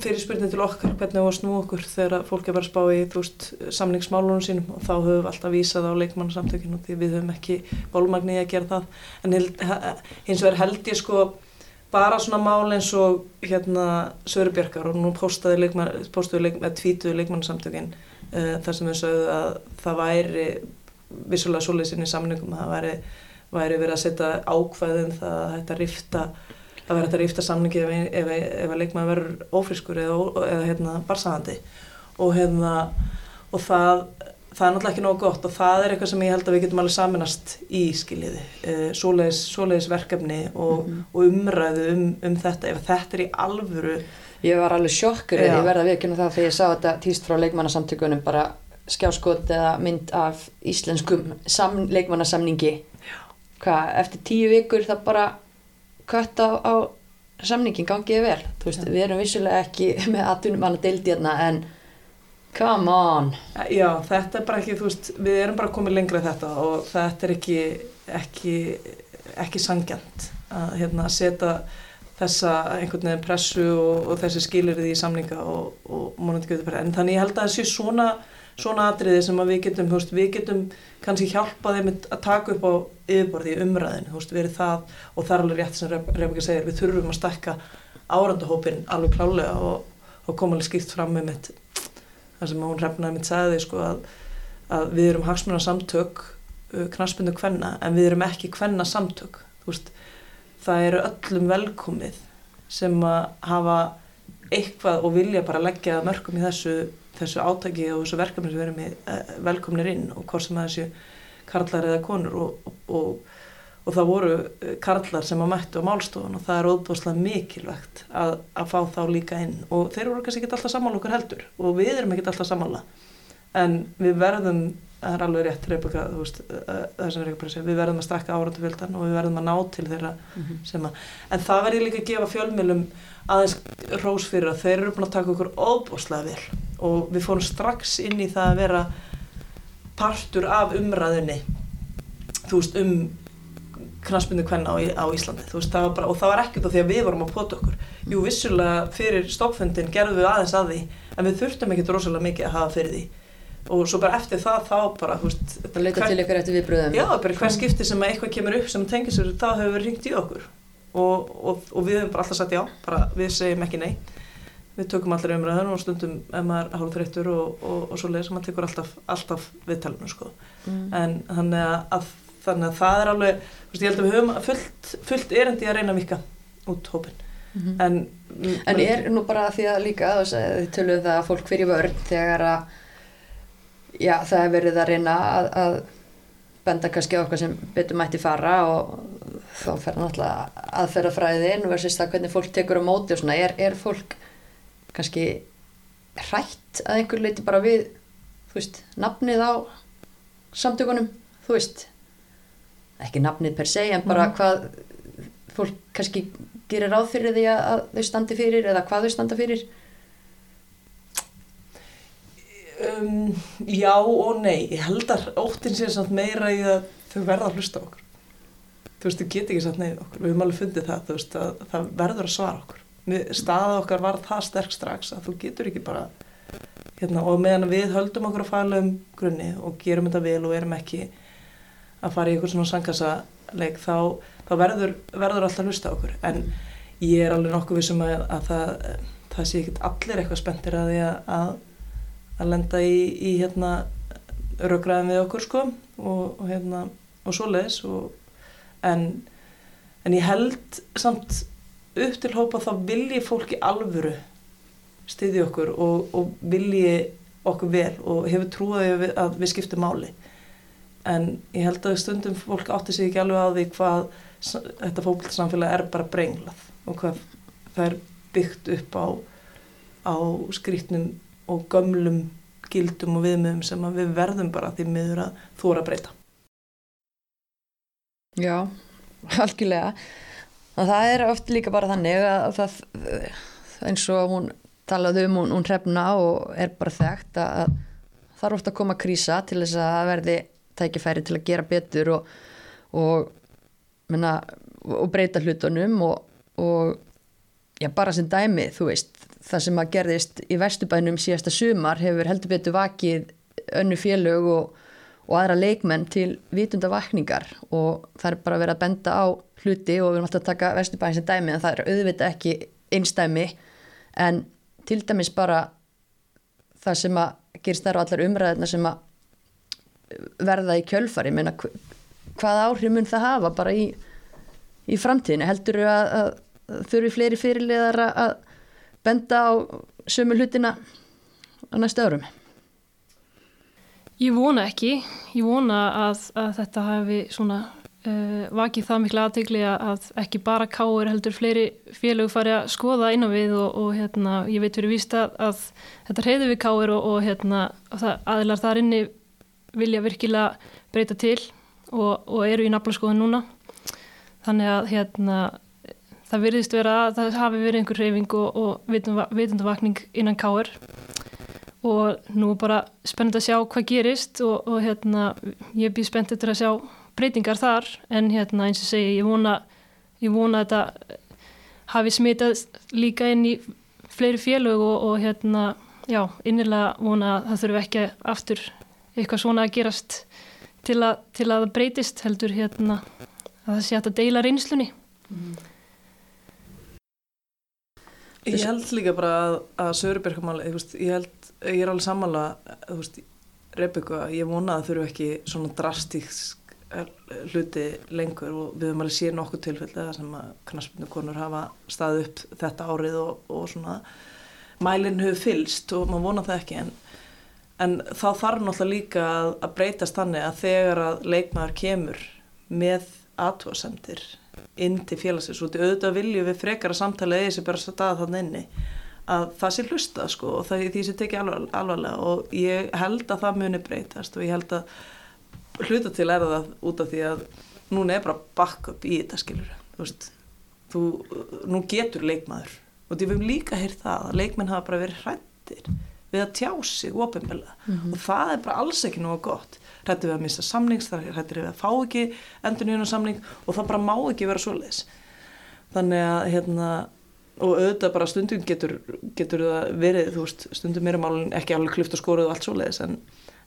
Speaker 3: fyrirspurning til okkar hvernig við varum snú okkur þegar fólk er bara að spá í veist, samningsmálunum sínum og þá höfum við alltaf vísað á leikmannsamtökinu því við höfum ekki volmagni að gera það. En hins vegar held ég sko bara svona mál eins og hérna Sörubjörgar og nú postaði leikmann, leik, tvítuði leikmannsamtökin uh, þar sem við sögðu að það væri vissulega svolítið sinni samningum að það væri, væri verið að setja ákvæðin um það að þetta rifta að vera þetta rífta samningi ef, ef, ef að leikmaður verður ófrískur eða, eða hérna, barsahandi og, hérna, og það, það er náttúrulega ekki nógu gott og það er eitthvað sem ég held að við getum alveg saminast í skiljiði. E, svoleiðis, verkefni og, mm -hmm. og umræðu um, um þetta. Ef þetta er í alvöru
Speaker 1: Ég var alveg sjokkur eða ég verða að viðkynna það þegar ég sá þetta týst frá leikmannasamtökunum bara skjáskot eða mynd af íslenskum leikmannasamningi. Hvað, eftir tíu vikur það bara kött á, á samningin gangiði vel. Veist, við erum vissulega ekki með aðtunum mann að deildi hérna en come on.
Speaker 3: Já, þetta er bara ekki, veist, við erum bara komið lengra þetta og þetta er ekki ekki, ekki sangjant að hérna, setja þessa einhvern veginn pressu og, og þessi skilirði í samninga og, og en þannig ég held að það sé svona svona atriði sem við getum, veist, við getum kannski hjálpað þeim að taka upp á yfirborði þú veist, verið það og það er alveg rétt sem Rebeka segir, við þurfum að stakka árandahópin alveg klálega og, og koma alveg skýrt fram með mitt, það sem hún Rebnaði mitt segði, sko, að, að við erum hagsmuna samtök uh, knaspundu kvenna, en við erum ekki kvenna samtök, þú veist, það eru öllum velkomið sem að hafa eitthvað og vilja bara leggja mörgum í þessu þessu átaki og þessu verkefni sem við erum með eh, velkomnir inn og hvort sem það séu karlar eða konur og, og, og það voru eh, karlar sem að mættu á málstofun og það er óbúslega mikilvægt að, að fá þá líka inn. Og þeir voru kannski ekki alltaf sammála okkur heldur og við erum ekki alltaf sammála. En við verðum, það er alveg rétt Rebeka, veist, segja, við verðum að stakka árandufjöldan og við verðum að ná til þeirra mm -hmm. sem að en það verður líka að gefa fjölmjölum aðeins rós fyrir að þeir eru búin að taka okkur óbúslega vel. Og við fórum strax inn í það að vera partur af umræðinni þú veist um knaspinu hvenna á, á Íslandi. Veist, það bara, og það var ekkert á því að við vorum að pota okkur. Jú vissulega fyrir stoppfundin gerðum við aðeins að því en við þurftum ekkert rosalega mikið að hafa fyrir því og svo bara eftir það þá bara veist
Speaker 1: það leita til ykkur eftir viðbröðum
Speaker 3: já bara hver skipti sem eitthvað kemur upp sem tengir sér þá hefur við ringt í okkur og, og, og við hefum bara alltaf sagt já bara við segjum ekki nei við tökum allir umræðan og stundum ef maður hálf þreyttur og, og, og svo leiðis maður tekur alltaf, alltaf viðtalinu sko. mm. en þannig að, þannig að það er alveg, veist, ég held að við höfum fullt, fullt erindi að reyna að vika út hópin mm -hmm. en,
Speaker 1: en er nú bara því að líka þið töluðu það að fólk fyrir vörn þegar að já, það er verið að reyna að, að benda kannski á okkar sem betur mætti fara og þá fer náttúrulega aðferðafræðin versus það hvernig fólk tekur á móti og svona, er, er fólk kannski hrætt að einhver leiti bara við þú veist, nafnið á samtökunum, þú veist? Ekki nafnið per se en bara mm. hvað fólk kannski gerir ráð fyrir því að þau standi fyrir eða hvað þau standa fyrir
Speaker 3: Um, já og nei, ég held að óttin sé samt meira í að þau verða að hlusta okkur. Þú veist, þau get ekki satt neyð okkur, við höfum alveg fundið það, þú veist, að það verður að svara okkur. Við- Staða okkar var það sterk strax að þú getur ekki bara, hérna, og meðan við höldum okkur að fæla um grunni og gerum þetta vel og erum ekki að fara í einhvern svona sangkassa-leik, þá, þá verður, verður alltaf að hlusta okkur. En ég er alveg nokkuð vissum að, að það, það sé ekki allir eitthvað spenntir að því að, að að lenda í, í hérna rökraðin við okkur sko og, og hérna og svoleiðis og, en, en ég held samt upp til hópa þá vilji fólki alvöru styðja okkur og, og vilji okkur vel og hefur trúið að við, að við skiptum máli. En ég held að stundum fólk átti sig ekki alveg á því hvað þetta fókbaltsamfélag er bara brenglað og hvað það er byggt upp á, á skrítnum og gömlum gildum og viðmiðum sem við verðum bara því miður að þóra breyta.
Speaker 1: Já, algjörlega. Og það er oft líka bara þannig að það, eins og hún talaði um hún, hún hrefna og er bara þekkt að það er ofta að koma krísa til þess að það verði tækifæri til að gera betur og, og, menna, og breyta hlutunum og, og já, bara sem dæmi, þú veist, það sem að gerðist í Vesturbænum síðasta sumar hefur heldur betur vakið önnu félög og, og aðra leikmenn til vitunda vakningar og það er bara verið að benda á hluti og við erum alltaf að taka Vesturbæn sem dæmi en það er auðvitað ekki einstæmi en til dæmis bara það sem að gerist þar á allar umræðina sem að verða í kjölfari meina, hvað áhrif mun það hafa bara í, í framtíðinu heldur þú að, þurfi fleiri fyrirliðar að- að benda á sömu hlutina á næstu árum
Speaker 2: Ég vona ekki, ég vona að, að þetta hafi svona uh, vakið það mikla aðtegli að ekki bara káur heldur fleiri félög fari að skoða innan við og, og hérna, ég veit fyrir víst að, að þetta reyði við káur og, og hérna, og það, aðilar þar inni vilja virkilega breyta til og, og eru í naflaskoðun núna. Þannig að hérna, það virðist vera að það hafi verið einhver reyfing og, og vitundavakning innan káur og nú er bara spennend að sjá hvað gerist og, og hérna, ég býð spennt eftir að sjá breytingar þar. En hérna eins og segi, ég vona, ég vona að þetta hafi smitað líka inn í fleiri félög og, og hérna, já, innilega vona að það þurfi ekki aftur eitthvað svona að gerast til að, til að það breytist heldur hérna að það sé að deila reynslunni.
Speaker 3: Ég held líka bara að, að Sörubergamáli, ég held, ég er alveg sammála, þú veist, Rebecca, ég vona að þurfu ekki svona drastísk hluti lengur og við höfum alveg séð nokkuð tilfellega sem að knaspinu konur hafa staðið upp þetta árið og, og svona mælinn hefur fylst og maður vona það ekki en, en þá þarf náttúrulega líka að, að breytast þannig að þegar að leikmaður kemur með aðtúasemdir inn til félagsins. Og auðvitað viljum við frekara samtalið eða sem bara staða þannig inni að það sé hlusta sko og það er því sem tekið alvar, alvarlega. Og ég held að það muni breytast og ég held að hluta til er það út af því að núna er bara backup í þetta skilur þú veist, þú, nú getur leikmaður. Og því við hefum líka heyrt það að leikmenn hafa bara verið hrættir við að tjá sig ofinbella mm -hmm. og það er bara alls ekki nógu gott hrættir við að missa samnings, hrættir við að fá ekki endur nýjuna samning og það bara má ekki vera svoleiðis þannig að hérna og auðvitað bara stundum getur, getur það verið, þú veist, stundum er málun ekki alveg klyft og skoruð og allt svoleiðis en,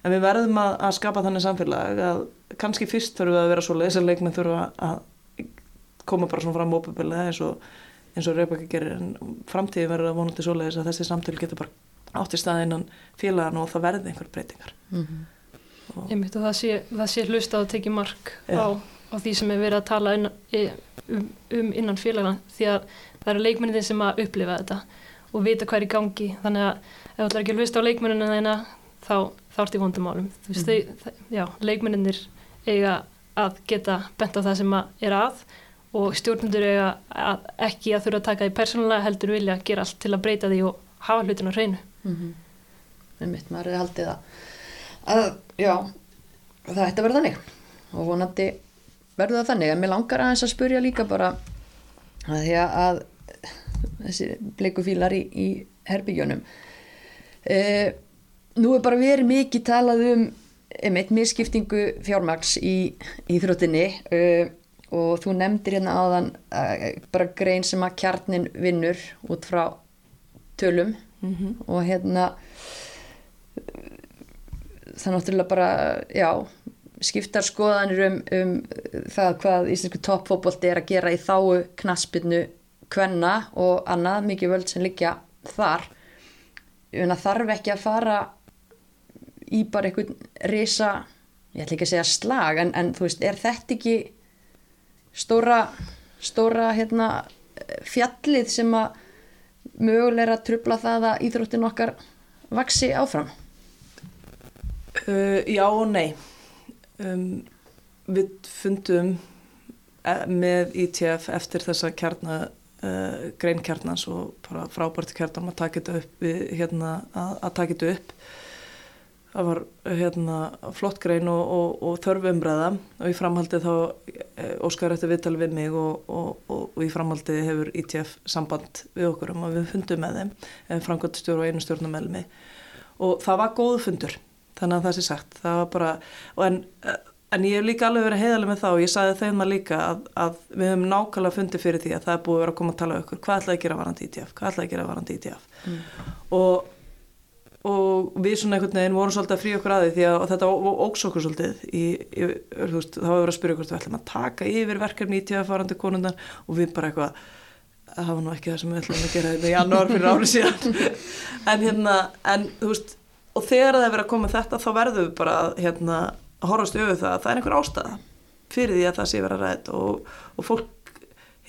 Speaker 3: en við verðum að, að skapa þannig samfélag að kannski fyrst þurfum við að vera svoleiðis að leikmenn þurfa að koma bara svona fram ópabilið eins og, eins og Rebecca gerir en framtíði verður að vonandi svoleiðis að þessi samtölu getur bara átt í stað innan félagan og það verði einhver breytingar
Speaker 1: mm -hmm.
Speaker 2: Að það sé, það sé hlusta og tekið mark á, á því sem er verið að tala inn, um, um innan félagan því að það eru leikmennin sem að upplifa þetta og vita hvað er í gangi. Þannig að ef þú ætlar ekki að hlusta á leikmennina þeina þá, þá ert í vondumálum mm. leikmenninir eiga að geta bent á það sem að er að og stjórnundur eiga að ekki að þurfa að taka því persónulega heldur vilja að gera allt til að breyta því og hafa hlutin á hreinu.
Speaker 1: Mm -hmm. með mitt maður er haldið að, að já, það ætti að vera þannig. Og vonandi verður það þannig. En mér langar aðeins að spurja líka bara að því að þessi bleikufílar í, í herbygjónum e, nú er bara verið mikið talað um einmitt misskiptingu fjármaks í íþróttinni. Uh, og þú nefndir hérna áðan uh, bara grein sem að kjarnin vinnur út frá tölum.
Speaker 3: Mhm.
Speaker 1: og hérna það náttúrulega bara, já skiptar skoðanir um, um það hvað íslensku toppfótbolti er að gera í þáu knaspinu kvenna og annað mikið völd sem liggja þar. Þarf ekki að fara í bara einhvern risa ég ætla ekki að segja slag en, en þú veist, er þetta ekki stóra stóra hérna fjallið sem að mögulega trubla það að íþróttin okkar vaksi áfram
Speaker 3: Uh, já og nei. Um, við fundum eh, með ITF eftir þessa kjarna, uh, grein kjarnans og bara frábært kjarnan að taka þetta upp, við, hérna, að, að taka þetta upp. Það var hérna, flott grein og, og, og þörf umræða og í framhaldi þá eh, óskar eftir viðtali við mig og, og, í framhaldi hefur ITF samband við okkur um að við fundum með þeim, framkvæmstjóru og einu stjórnum með mig og það var góðu fundur þannig að það sé sagt. Það var bara, en, en ég hef líka alveg verið heiðalega með þá og ég sagði þeim að líka að, að við höfum nákvæmlega fundið fyrir því að það er búið að vera að koma að tala okkur. Hvað ætlaði að gera varandi ITF, hvað ætlaði að gera varandi ITF mm. og, og við svona einhvern veginn vorum svolítið að frí okkur að því að þetta óks okkur svolítið í, í, veist, þá hefur verið að spyrja okkur við ætlum að taka yfir verkefni ITF varandi konundan og við bara eitthvað það var nú ekki það sem við ætlum að gera þetta í janúar fyrir árið síðan. En hérna, en þú veist og þegar það er verið að koma þetta þá verðum við bara að hérna, horfast auðvitað að það er einhver ástæða fyrir því að það sé verið að ræða og, og fólk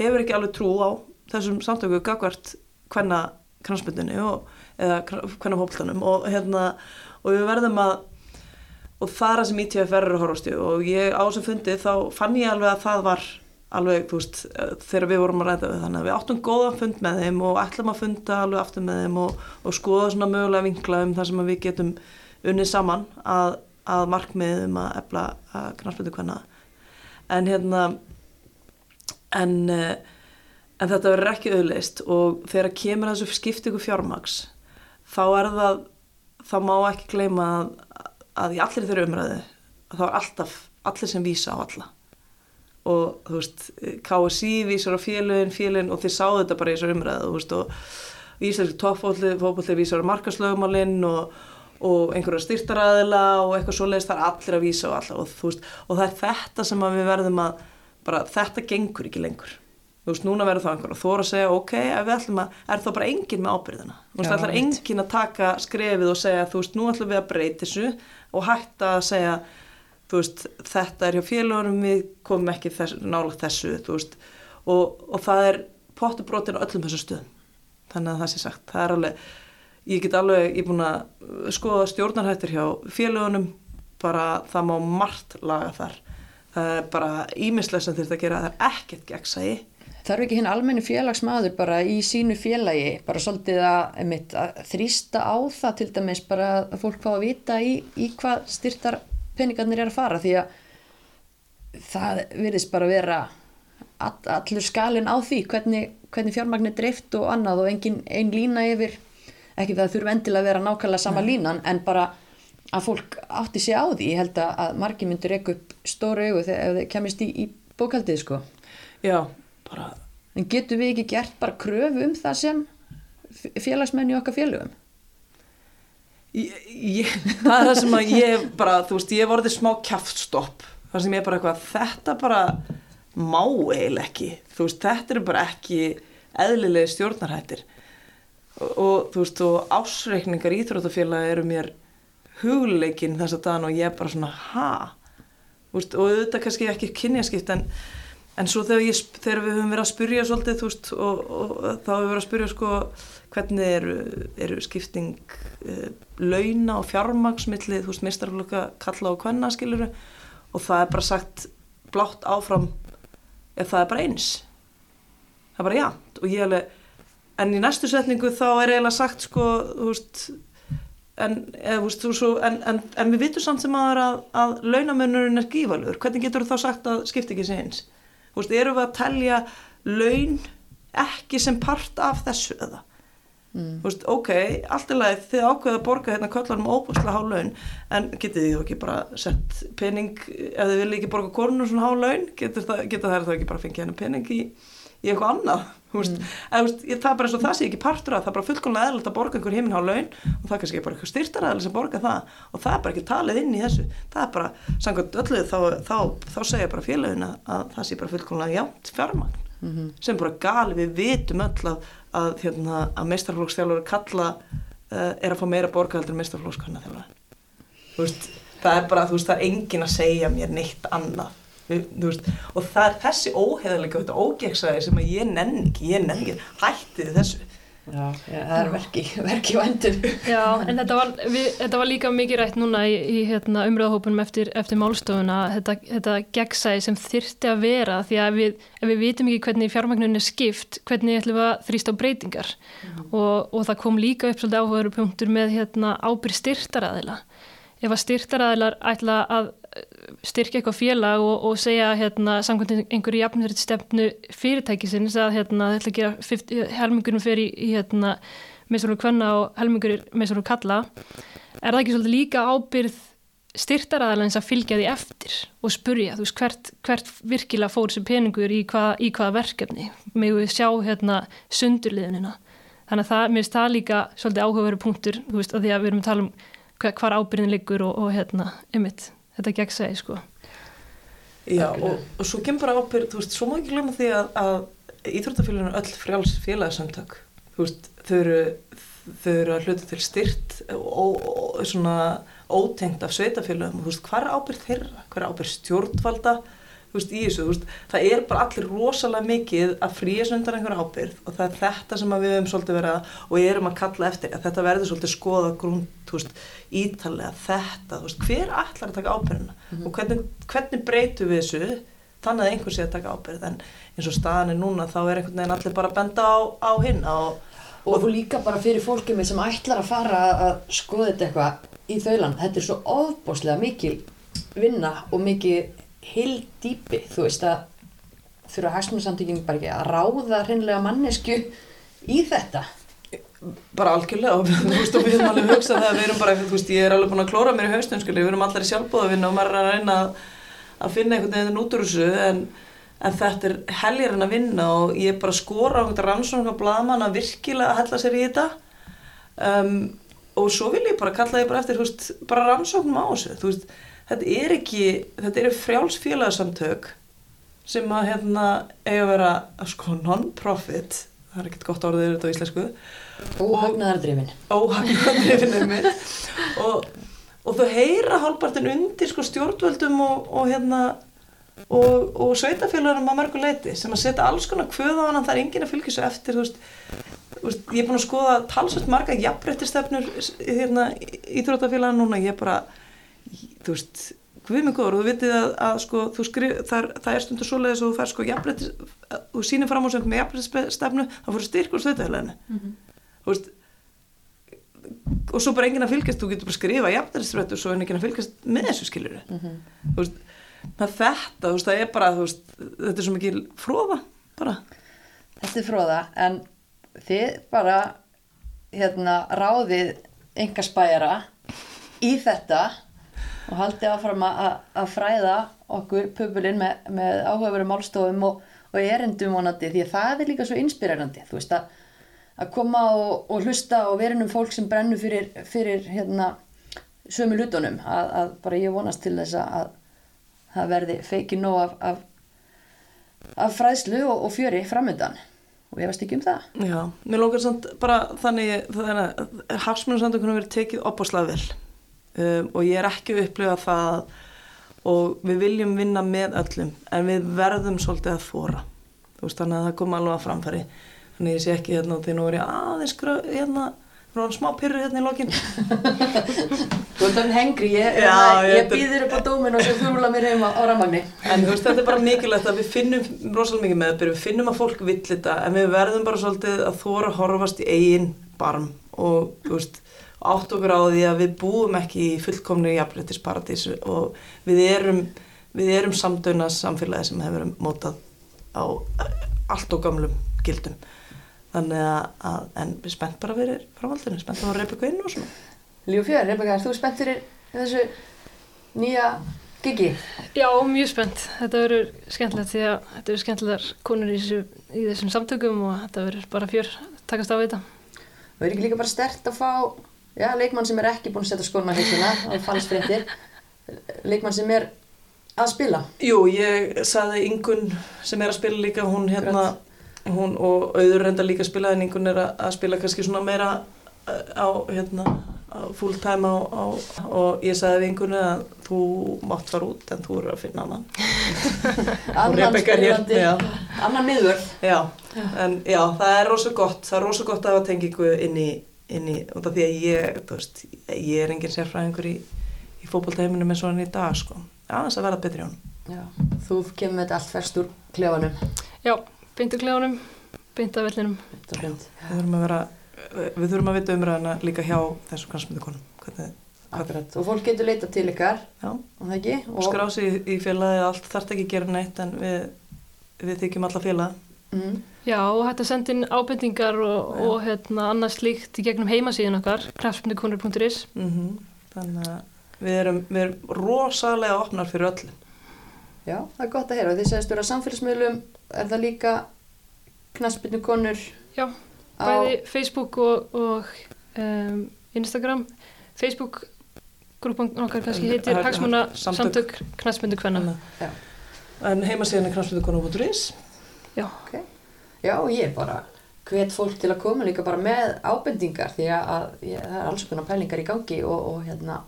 Speaker 3: hefur ekki alveg trú á þessum samtöku gagvart hvenna kransmyndinu eða hvenna hóplanum og, hérna, og við verðum að og það er það sem ITF verður að horfast auðvitað og ég á þessum fundi þá fann ég alveg að það var alveg, þú veist, þegar við vorum að ræða við þannig að við áttum góðan fund með þeim og ætlum að funda alveg aftur með þeim og, og skoða svona mögulega vinkla um það sem við getum unnið saman að, að markmiðum að efla knarspöldu hvenna en hérna en, en þetta verður ekki auðleist og þegar kemur þessu skiptingu fjármaks þá er það þá má ekki gleyma að, að í allir þeirra umræðu þá er alltaf allir sem vísa á alla og þú veist, KSI vísar á félögin, félögin og þeir sáðu þetta bara í þessu umræðu, þú veist, og íslenski toppfólki vísar á markaslögumálinn og, og einhverja styrtaræðila og eitthvað svoleiðist, það er allir að vísa á alla og þú veist, og það er þetta sem við verðum að, bara þetta gengur ekki lengur, þú veist, núna verður það einhver og voru að segja, ok, ef við ætlum að er þá bara enginn með ábyrðina, þú veist, ætlar enginn að taka skrefið og segja, þú veist, nú ætlum við að breyta þessu og hætta að segja veist, þetta er hjá félagunum við komum ekki þess, nálagt þessu veist, og, og það er pottubrotin á öllum þessum stöðum. Þannig að það sé sagt, það er alveg ég get alveg, ég er búin að skoða stjórnarhættir hjá félagunum bara það má margt laga þar. Það er bara ímislega sem þurft að gera, það er ekkert gegnsægi
Speaker 1: Þarf ekki hinn almenni félagsmaður bara í sínu félagi, bara svolítið að, einmitt, að þrýsta á það til dæmis bara að fólk fá að vita í, í hvað styrtar peningarnir er að fara því að það virðist bara vera all, allur skalin á því hvernig, hvernig fjármagnir dreift og annað og engin einn lína yfir ekki það þurfa endilega að vera nákvæmlega sama Nei. línan en bara að fólk átti sig á því ég held að margi myndur ekku upp stóru augu þegar þið kemist í, í bókaldið sko
Speaker 3: Já, bara
Speaker 1: En getur við ekki gert bara kröfu um það sem félagsmenn í okkar félögum?
Speaker 3: Ég, ég, það er það sem að ég bara, þú veist, ég vorði smá kæftstopp, það sem ég bara eitthvað, þetta bara má eiginlega ekki, þú veist, þetta eru bara ekki eðlilegi stjórnarhættir. Og, og þú veist, og ásreikningar íþrótafélagi eru mér hugleikin þess að dagan og ég bara svona, ha, veist, og auðvitað kannski ekki kynjaskipt en En svo þegar, ég, þegar við höfum verið að spyrja svolítið, þú veist, og, og, og þá höfum við verið að spyrja, sko, hvernig eru, eru skipting uh, launa og fjármagsmillið, þú veist, mistarflokka kalla og hvenna, skiluru, og það er bara sagt blátt áfram ef það er bara eins. Það er bara jæmt, og ég alveg, en í næstu setningu þá er eiginlega sagt, sko, þú veist, en, eða, þú veist, þú svo, en, en, en við vitum samt sem aður að, að launamönnurinn er gífalur, hvernig getur þú þá sagt að skiptingin sé eins? Þú veist, eru við að telja laun ekki sem part af þessu eða? Þú veist, ok, allt í lagi þið ákveða að borga hérna köllar um óbúslega há laun en getið þið ekki bara sett pening, ef þið vilja ekki borga konur svona há laun, getur það, geta þær þá ekki bara fengið hennar pening í, í eitthvað annað mm. eða, veist, ég- það er bara eins og það sé ekki partur að það er bara fullkomlega eðlilegt að borga einhver heiminn há laun og það er kannski bara eitthvað styrtaræðileg sem borga það og það er bara ekki talið inn í þessu. Það er bara, samkvæmt öllu þá, þá, þá, þá segja bara félagin að, að það sé bara fullkomlega jánt fjármagn sem bara gali, við vitum öll að, að, hérna, að meistarflóksþjálfur kalla uh, er að fá meira borgahaldur en veist, það er bara, þú veist, það er engin að segja mér neitt annað. Veist, og það er þessi óheðalega og þetta ógegsæði sem ég nenni ekki, ég nenni ekki, hættið þessu
Speaker 1: Já, já, það er verki, verki á endum.
Speaker 2: Já, en þetta var, við, þetta var líka mikið rætt núna í, í hérna, umröðahópunum eftir, eftir málstofuna, þetta, þetta gegnsæði sem þyrti að vera því að við, ef við vitum ekki hvernig fjármagnun er skipt, hvernig ætlum við að þrýsta á breytingar og, og það kom líka upp svolítið áhugaður punktur með hérna, ábyrð styrtaraðila. Ef að styrtaraðilar ætla að eh, styrkja eitthvað félag og, og segja hérna, samkvæmt einhverju jafnverðt stefnu fyrirtækisins að hérna, þetta ætla að gera 50, helmingunum fyrir í, hérna, meðsvöru kvenna og helmingur meðsvöru kalla er það ekki svolítið líka ábyrð styrtaraðalans að fylgja því eftir og spurja, þú veist, hvert, hvert virkilega fór þessi peningur í, hva, í hvaða verkefni? Með við sjá hérna sundurliðunina? Þannig að það, mér finnst það líka svolítið áhugaveru punktur, þú veist, að því að við erum að tala um hvar ábyrðin liggur og, og hérna, ymmit, þetta gegnsæði, sko.
Speaker 3: Já, og, og svo kemur bara ábyrð, þú veist, svo má ekki glemma því að, að íþróttafélaginu er öll frjáls félagsamtök, þú veist, þau eru, þau eru að hluta til styrt og, og svona ótengt af sveitafélagum, þú veist, hvað er ábyrð þeirra, hvað er ábyrð stjórnvalda, þú veist, í þessu, veist, það er bara allir rosalega mikið að fríja sig undan einhver ábyrð og það er þetta sem við höfum svolítið verið að, og erum að kalla eftir, að þetta verður svolítið skoða grún, þú veist, ítalega þetta, veist, hver ætlar að taka ábyrðina og hvernig, hvernig breytum við þessu þannig að einhver sé að taka ábyrð en eins og staðan er núna þá er einhvern veginn allir bara að benda á, á hinn og,
Speaker 1: Og þú líka bara fyrir fólkið mitt sem ætlar að fara að skoða þetta eitthvað í þaulan. Þetta er svo ofbóslega mikil vinna og mikið heildýpi, þú veist að þurfa hagsmunarsamtökin bara ekki að ráða hreinlega mannesku í þetta.
Speaker 3: bara algjörlega og þú veist og við höfum alveg hugsað það að við erum bara, þú veist, ég er alveg búin að klóra mér í skilja, við erum allir í sjálfbóðavinna og maður er að reyna að, að finna einhvern veginn út úr þessu en, en þetta er helgirinn að vinna og ég er bara að skora á einhvern rannsókn á blaðmann að virkilega hella sér í þetta um, og svo vil ég bara kalla ég bara eftir, þú veist, bara rannsóknum á þessu, þú veist, þetta er ekki, þetta eru frjáls félagsamtök sem að hérna eiga að vera sko non-profit, það er ekkert gott orðið þetta á íslensku.
Speaker 1: Og hagnaðardrifin.
Speaker 3: óhagnaðrifinu mitt og, og þau heyra hálpartin undir sko stjórnvöldum og, og hérna og, og sveitafélagunum að mörgu leiti sem að setja alls konar kvöð á hana það er enginn að fylgja svo eftir þú veist, ég er búin að skoða talsvöld marga jafnbrettisstefnur hérna, íþrótafélagan núna. Ég er bara þú veist Guð mig góður, og þú vitið að, að sko, þú skrif, það, er, það er stundur svoleiðis og þú fær sko þú sýnir fram á sem með jafnbrettisstefnu, þá fyrir styrkur sveitafélaginu þú veist og svo bara enginn að fylgjast, þú getur bara skrifa jafnærisrættu og svo er enginn að fylgjast með þessu skilur þú veist með þetta, þú veist, það er bara þú veist, þetta er svo mikið fróða bara,
Speaker 1: Þetta er fróða, en þið bara hérna, ráðið enga spæjara í þetta og haldið áfram að, fræða okkur pöbulinn með, með áhugaveru málstofum og, og erendum vonandi því að það er líka svo inspirerandi, þú veist að að koma og, og hlusta og vera um fólk sem brennur fyrir, fyrir hérna, sömu hlutunum að, að bara ég vonast til þess að það verði feikið nóg af, af, af fræðslu og, og fjöri framöndan og ég veist ekki um það.
Speaker 3: Já, mér lókar samt bara þannig, þannig að hafsmunarsamtökunum verið tekið opaslega vel um, og ég er ekki að upplifa það og við viljum vinna með öllum en við verðum svolítið að þóra þú veist, þannig að það kom alveg að framfæri. Þannig ég sé ekki hérna og því nú er ég aðeins hérna, nú er hann smá pyrru hérna í lokin.
Speaker 1: Þú ert hann hengri, ég,
Speaker 3: Já,
Speaker 1: ég,
Speaker 3: ég-
Speaker 1: ég býðir upp á dómin og svo þúla mér heim á, ramagni
Speaker 3: En þú veist, þetta er bara mikilvægt að við finnum rosalega mikið meðbyrju, við finnum að fólk vill þetta en við verðum bara svolítið að þóra horfast í eigin barm og þú veist, átt okkur á því að við búum ekki í fullkomni jafnréttisparadís og við erum, við erum samdöna samfélagi sem hefur mótað á allt og gamlum gildum þannig að, að en við spennt bara fyrir framhaldinu, spennt að reypa ykkur inn og svona
Speaker 1: Líf og fjör, Rebecca, er þú spennt fyrir þessu nýja gigi?
Speaker 2: Já, mjög spennt. Þetta verður skemmtilegt því að þetta verður skemmtilegar konur í, þessu, í þessum samtökum og þetta verður bara fjör að takast á þetta.
Speaker 1: Það er ekki líka bara stert að fá já, leikmann sem er ekki búinn að setja skóna heiluna og fannst fréttir. Leikmann sem er að spila.
Speaker 3: Jú, ég saði Ingun sem er að spila líka, hún hérna hún og auður reynda líka að spila en Ingun er að, að spila kannski svona meira uh, á hérna full time á, á og ég saði við Ingunni að þú mátt fara út en þú eru að finna annan.
Speaker 1: Annan
Speaker 3: er
Speaker 1: spilandi,
Speaker 3: já.
Speaker 1: annan miðvörð.
Speaker 3: Já, en já, það er rosa gott, það er rosa gott að hafa tengingu inn í, inn í, út af því að ég, þú veist, ég er engin sérfræðingur í, í fótboltaheiminum eins og hann í dag, sko. Þess að verða betri í honum.
Speaker 1: Já, þú kemur með þetta allt ferst úr klefanum
Speaker 2: Já, klefunum, beint af vellinum.
Speaker 1: Þetta er fint.
Speaker 3: Við þurfum að vera, við þurfum að vita umræðina líka hjá þessum kransmyndu konum. Hvernig,
Speaker 1: Akkurat. Og fólk getur leitað til ykkar,
Speaker 3: já,
Speaker 1: og það ekki?
Speaker 3: og skrási í, í félagi, allt þarf ekki að gera neitt en við, við þykjum alla félag.
Speaker 1: Mm.
Speaker 2: Já, og hægt að senda inn ábendingar og, og hérna, annað slíkt í gegnum heimasíðun okkar, kraftsmyndukonur.is.
Speaker 3: Mm Þannig að við erum, við erum rosalega opnar fyrir öllum.
Speaker 1: Já, það er gott að heyra. Þið segist vera á samfélagsmiðlum, er það líka knaspinu konur
Speaker 2: Já,
Speaker 1: á...
Speaker 2: bæði Facebook og, og um, Instagram. Facebook grúpan okkar kannski heitir
Speaker 3: ha-
Speaker 2: Hagsmuna
Speaker 3: samtök.
Speaker 2: samtök knastmyndu kvenna.
Speaker 1: Já.
Speaker 3: En heimasíðan er kransmyndukonu.is.
Speaker 1: Okay. Já, ég bara hvet fólk til að koma líka bara með ábendingar því að, að ég, það er alls konar pælingar í gangi og, og hérna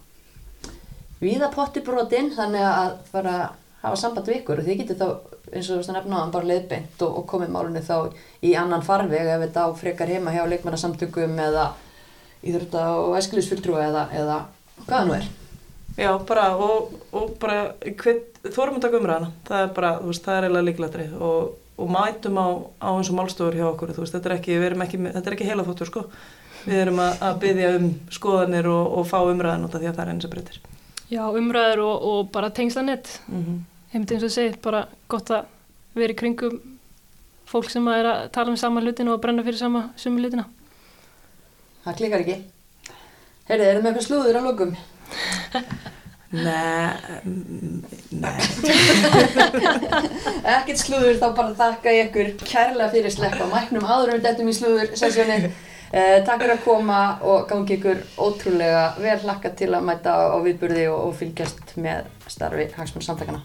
Speaker 1: viða potti brotin þannig að bara hafa samband við ykkur og þið getur þá eins og þú veist að nefna hann bara leiðbeint og, og komið málunni þá í annan farveg ef þetta á frekar heima hjá leikmannasamtökum eða íþrótta og æskilisfulltrúa eða, eða hvað það nú er.
Speaker 3: Já, bara, og, og bara, hver, þórum að taka umræðana, það er bara, þú veist, það er eiginlega líklættri og, og mætum á, á eins og málstofur hjá okkur, þú veist, þetta er ekki, við erum ekki, þetta er ekki heila þóttur, sko, við erum að, að byggja um skoðanir og, og fá umræðan út af því að það er eins og breytir.
Speaker 2: Já, umræður og, og bara tengslanett.
Speaker 3: Mm -hmm.
Speaker 2: Heimt eins og segið, bara gott að vera í kringum fólk sem að er að tala um sama hlutin og að brenna fyrir sama sumu hlutina.
Speaker 1: Það klikkar ekki. Heyrðu, er það með eitthvað slúður á lokum?
Speaker 3: Nei, mm, nei,
Speaker 1: Ekkert slúður, þá bara þakka ég ykkur kærlega fyrir sleppa mæknum áður um þetta í slúður sessjóni. Eh, takk fyrir að koma og gangi ykkur ótrúlega vel hlakka til að mæta á, á viðburði og, og fylgjast með starfi hagsmunn samtakana.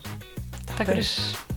Speaker 2: Takk fyrir.